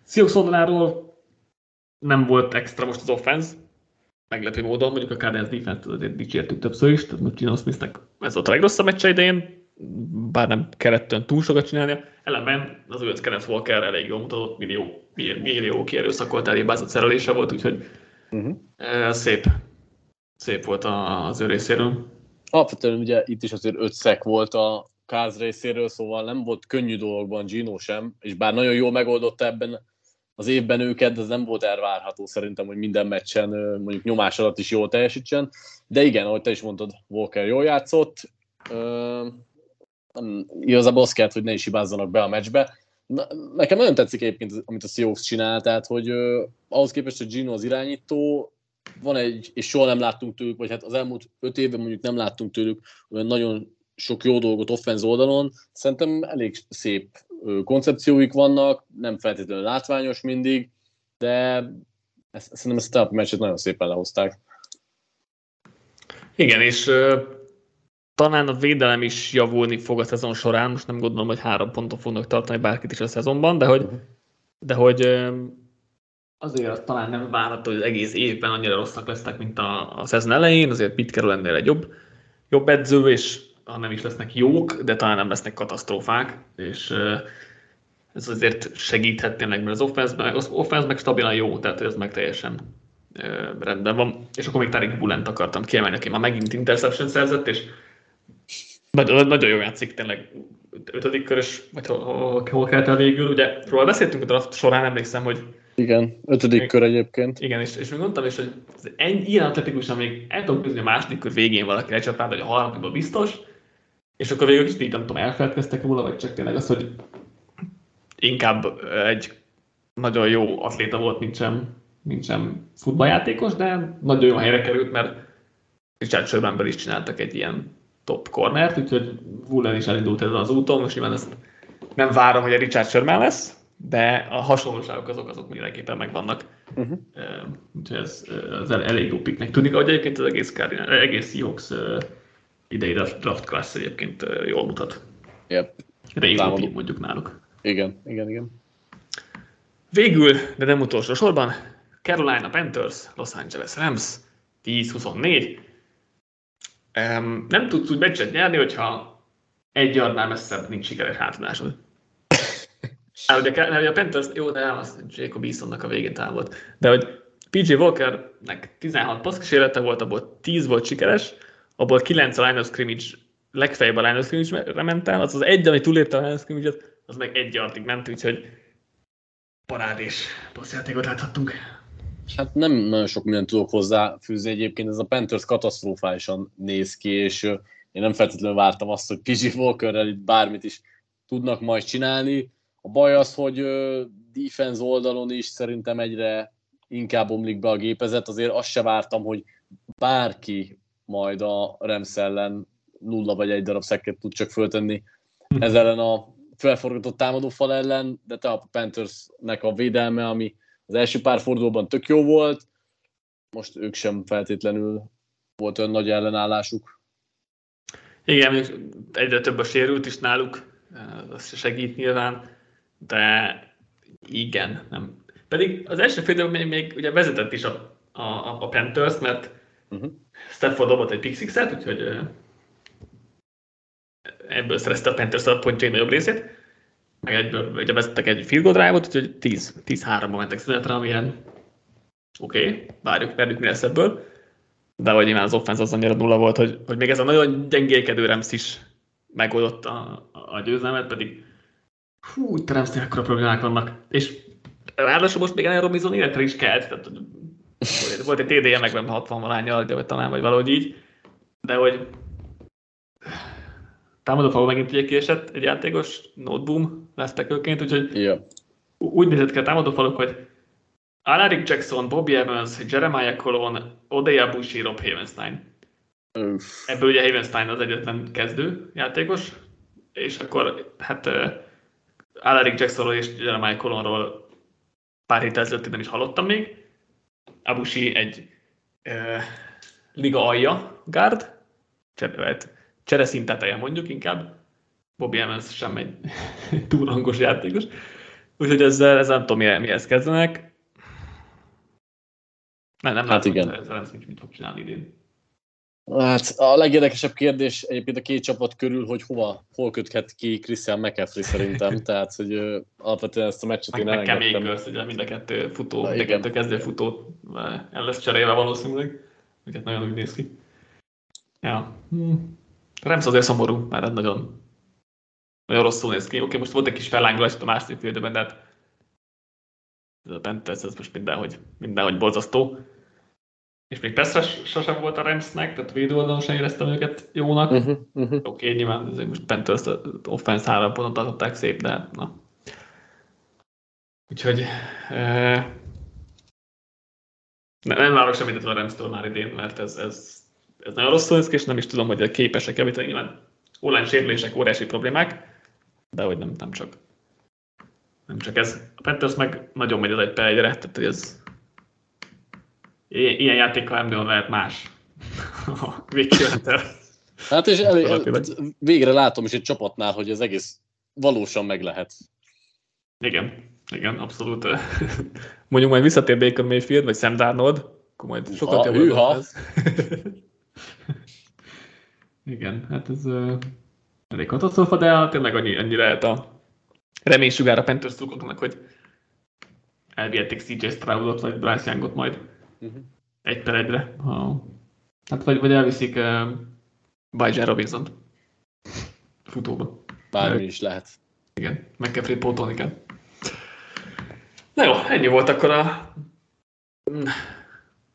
Seahawks oldaláról nem volt extra most az offense, meglepő módon, mondjuk a Cardinals defense azért dicsértük többször is, tehát most Gino Smithnek ez volt a legrosszabb meccse idején, bár nem kellett túl sokat csinálnia. Ellenben az újonc Kenneth Walker elég jól mutatott, millió, millió kierőszakolt elébázott szerelése volt, úgyhogy uh-huh. szép, szép volt az ő részéről. Alapvetően ugye itt is azért öt szek volt a Káz részéről, szóval nem volt könnyű dolgokban Gino sem, és bár nagyon jól megoldotta ebben az évben őket, ez nem volt elvárható szerintem, hogy minden meccsen mondjuk nyomás alatt is jól teljesítsen. De igen, ahogy te is mondtad, Walker jól játszott. igazából azt kellett, hogy ne is hibázzanak be a meccsbe. nekem nagyon tetszik egyébként, amit a Seahawks csinál, tehát hogy ahhoz képest, hogy Gino az irányító, van egy, és soha nem láttunk tőlük, vagy hát az elmúlt öt évben mondjuk nem láttunk tőlük olyan nagyon sok jó dolgot offenz oldalon, szerintem elég szép koncepcióik vannak, nem feltétlenül látványos mindig, de ezt, szerintem ezt a meccset nagyon szépen lehozták. Igen, és uh, talán a védelem is javulni fog a szezon során, most nem gondolom, hogy három ponton fognak tartani bárkit is a szezonban, de hogy, de hogy uh, azért talán nem várható, hogy az egész évben annyira rosszak lesznek, mint a, a szezon elején, azért Pete Carroll ennél egy jobb, jobb edző, és ha nem is lesznek jók, de talán nem lesznek katasztrófák, és ez azért segíthet tényleg, mert az offense, az offense meg stabilan jó, tehát ez meg teljesen rendben van. És akkor még Tarik Bulent akartam kiemelni, aki már megint interception szerzett, és nagyon, nagyon jó játszik tényleg ötödik körös, vagy hol, hol, hol kellett el végül. Ugye róla beszéltünk a draft során, emlékszem, hogy igen, ötödik még, kör egyébként. Igen, és, és még mondtam is, hogy ennyi, ilyen atletikusan még el tudom küzdeni a második kör végén valaki lecsapált, hogy a harmadikban biztos, és akkor végül is így nem tudom, elfeledkeztek róla, vagy csak tényleg az, hogy inkább egy nagyon jó atléta volt, mint sem, mint sem futballjátékos, de nagyon jó helyre került, mert Richard Shermanből is csináltak egy ilyen top cornert, úgyhogy Woolen is elindult ezen az úton, most nyilván ezt nem várom, hogy a Richard Sherman lesz, de a hasonlóságok azok, azok mindenképpen megvannak. Uh-huh. Úgyhogy ez, ez elég jó piknek tűnik, ahogy egyébként az egész, Cardinal, egész Seahawks idei draft class egyébként jól mutat. Yep. Régóta mondjuk náluk. Igen, igen, igen. Végül, de nem utolsó sorban, Carolina Panthers, Los Angeles Rams, 10-24. Um, nem tudsz úgy meccset nyerni, hogyha egy yardnál messzebb nincs sikeres hátadásod. Hát, ugye, mert a Panthers, jó, de az Jacob Easonnak a végén távolt. De hogy PJ Walkernek 16 passz kísérlete volt, abból 10 volt sikeres, abból 9 a line of scrimmage, legfeljebb a line of scrimmage-re ment el, az az egy, ami túlépte a line of scrimmage az meg egy yardig ment, úgyhogy parádés passzjátékot láthattunk. Hát nem nagyon sok mindent tudok hozzáfűzni egyébként, ez a Panthers katasztrofálisan néz ki, és én nem feltétlenül vártam azt, hogy PG Walkerrel itt bármit is tudnak majd csinálni. A baj az, hogy defense oldalon is szerintem egyre inkább omlik be a gépezet, azért azt se vártam, hogy bárki majd a Rams ellen nulla vagy egy darab szekket tud csak föltenni hm. ez ellen a felforgatott támadó fal ellen, de te a Panthersnek a védelme, ami az első pár fordulóban tök jó volt, most ők sem feltétlenül volt olyan nagy ellenállásuk. Igen, egyre több a sérült is náluk, az segít nyilván, de igen, nem. Pedig az első fél még, még ugye vezetett is a, a, a Panthers, mert uh-huh. Stafford dobott egy pixixet, úgyhogy ebből szerezte a Panthers a pontjai nagyobb részét, meg egyből ugye vezettek egy field goal drive-ot, úgyhogy 10-3-ba mentek szünetre, amilyen. Oké, okay, várjuk, várjuk mi lesz ebből, de hogy nyilván az offense az annyira nulla volt, hogy, hogy még ez a nagyon gyengélkedő Rams is megoldott a, a győzelmet, pedig hú, itt a Ramsnél akkora problémák vannak, és ráadásul most még Ellen Robinson életre is kelt, tehát volt egy TD-je meg 60 valányal, vagy talán, vagy valahogy így, de hogy támadó faló megint ugye kiesett egy játékos, noteboom lesztekőként, úgyhogy yeah. úgy nézett ki a támadó faluk, hogy Alaric Jackson, Bobby Evans, Jeremiah Colon, Odeya Bushi, Rob Havenstein. Öff. Ebből ugye Havenstein az egyetlen kezdő játékos, és akkor hát uh, Alaric Jacksonról és Jeremiah Colonról pár héttel ezelőtt nem is hallottam még. Abushi egy uh, liga alja guard, csereszint teteje mondjuk inkább. Bobby Evans sem egy túl hangos játékos. Úgyhogy ezzel, ezzel nem tudom, mihez kezdenek. Nem, nem hát igen. ezzel nem mit fog csinálni idén. Hát a legérdekesebb kérdés egyébként a két csapat körül, hogy hova, hol köthet ki Christian McCaffrey szerintem, tehát hogy uh, alapvetően ezt a meccset én elengedtem. Meg ugye mind a kettő futó, mind a kettő kezdő futó el lesz cserélve valószínűleg, úgyhogy nagyon úgy néz ki. Ja. Hmm. Rams azért szomorú, mert nagyon, nagyon rosszul néz ki. Oké, okay, most volt egy kis fellángolás a második félidőben, de hát ez a Panthers, ez most mindenhogy, mindenhogy borzasztó. És még persze sosem volt a Ramsnek, tehát védőoldalon sem éreztem őket jónak. Uh-huh, uh-huh. Oké, okay, nyilván azért most Panthers offense három pontot adották szép, de na. Úgyhogy eh, nem, nem várok semmit a Rams-től már idén, mert ez, ez ez nagyon rosszul néz ki, és nem is tudom, hogy képesek javítani. Nyilván online sérülések óriási problémák, de hogy nem, nem csak nem csak ez. A Panthers meg nagyon megy az egy per egyre, tehát ez ilyen játékkal nem nagyon lehet más. A Hát és elég, végre látom is egy csapatnál, hogy az egész valósan meg lehet. Igen, igen, abszolút. Mondjuk majd visszatér Baker Mayfield, vagy Sam Darnold, akkor majd sokat jobb Igen, hát ez uh, elég katasztrofa, de tényleg annyi, annyi lehet a reménysugár a Panthers hogy elvihették CJ Stroudot vagy Bryce Youngot majd uh-huh. egy per egyre. Ha, hát vagy, vagy elviszik uh, Bajan robinson futóba. Bármi is lehet. Igen, McCaffrey pótolni kell. Na jó, ennyi volt akkor a mm,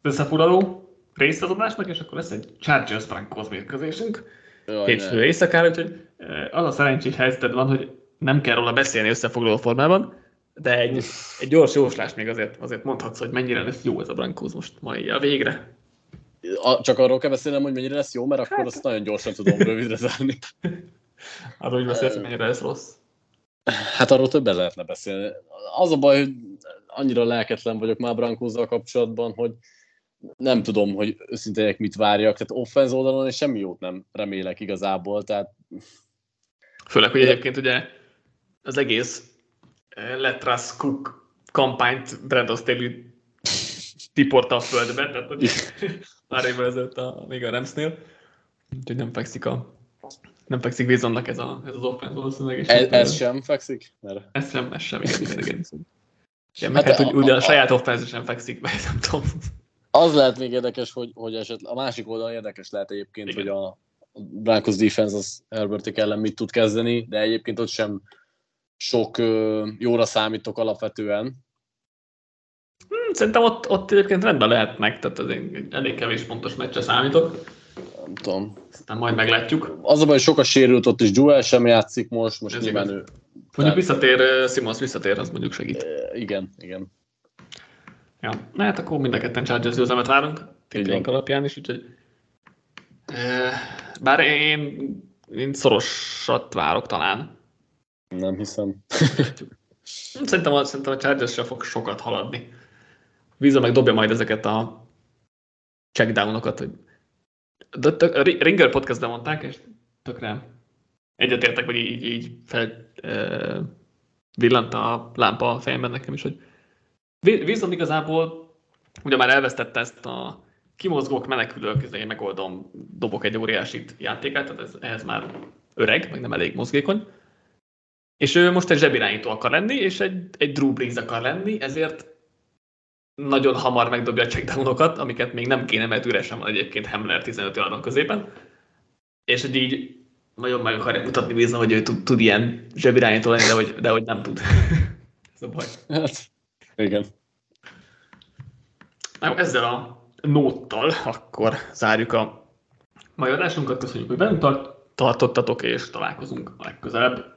összefoglaló részt az adásnak, és akkor lesz egy Chargers Broncos mérkőzésünk. Hétfő éjszakára, úgyhogy az a szerencsés helyzeted van, hogy nem kell róla beszélni összefoglaló formában, de egy, egy gyors jóslás még azért, azért mondhatsz, hogy mennyire lesz jó ez a Broncos most mai a végre. A, csak arról kell beszélnem, hogy mennyire lesz jó, mert akkor hát. azt nagyon gyorsan tudom rövidre zárni. Arról, hogy beszélsz, hogy mennyire lesz rossz. Hát arról többen lehetne beszélni. Az a baj, hogy annyira lelketlen vagyok már Brankózzal kapcsolatban, hogy nem tudom, hogy őszintén mit várjak, tehát offenz oldalon és semmi jót nem remélek igazából, tehát... Főleg, hogy egyébként ugye az egész Letras Cook kampányt Brandon Staley tiporta a földbe, tehát hogy már évvel ezelőtt a, még a Ramsnél, úgyhogy nem fekszik a nem fekszik Wilsonnak ez, a, ez az offense valószínűleg. Ez, ez sem fekszik? Mert... Ez sem, ez sem, igen, igen, igen. igen hát, hát, a, ugye a, a, saját offense sem fekszik, mert nem tudom. Az lehet még érdekes, hogy, hogy esetleg a másik oldal érdekes lehet egyébként, Igen. hogy a Broncos defense az Herbertik ellen mit tud kezdeni, de egyébként ott sem sok jóra számítok alapvetően. Hmm, szerintem ott, ott egyébként rendben lehetnek, tehát az elég kevés pontos meccse számítok. Nem tudom. Aztán majd meglátjuk. Az a baj, hogy sok a sérült ott is, Joel sem játszik most, most Ez nyilván ő... Mondjuk visszatér, Simons visszatér, az mondjuk segít. Igen, igen. Ja, na hát akkor mind a ketten Chargers győzelmet várunk, tippjeink alapján is, úgyhogy bár én, én szorosat várok talán. Nem hiszem. szerintem, a, szerintem a Chargers se fog sokat haladni. Víza meg dobja majd ezeket a checkdownokat, hogy de tök, a Ringer podcastben mondták, és tökre egyetértek, hogy így, így fel e, villant a lámpa a fejemben nekem is, hogy Wilson igazából ugye már elvesztette ezt a kimozgók, menekülők, én megoldom, dobok egy óriási játékát, tehát ez, ehhez már öreg, meg nem elég mozgékony. És ő most egy zsebirányító akar lenni, és egy, egy Drew Brees akar lenni, ezért nagyon hamar megdobja a checkdownokat, amiket még nem kéne, mert üresen van egyébként Hamler 15 yardon középen. És hogy így nagyon meg akarja mutatni bízom, hogy ő tud, tud ilyen zsebirányító lenni, de hogy, de hogy nem tud. Ez a baj. Hát, igen. Na, ezzel a nóttal akkor zárjuk a mai adásunkat. Köszönjük, hogy tart, tartottatok, és találkozunk legközelebb.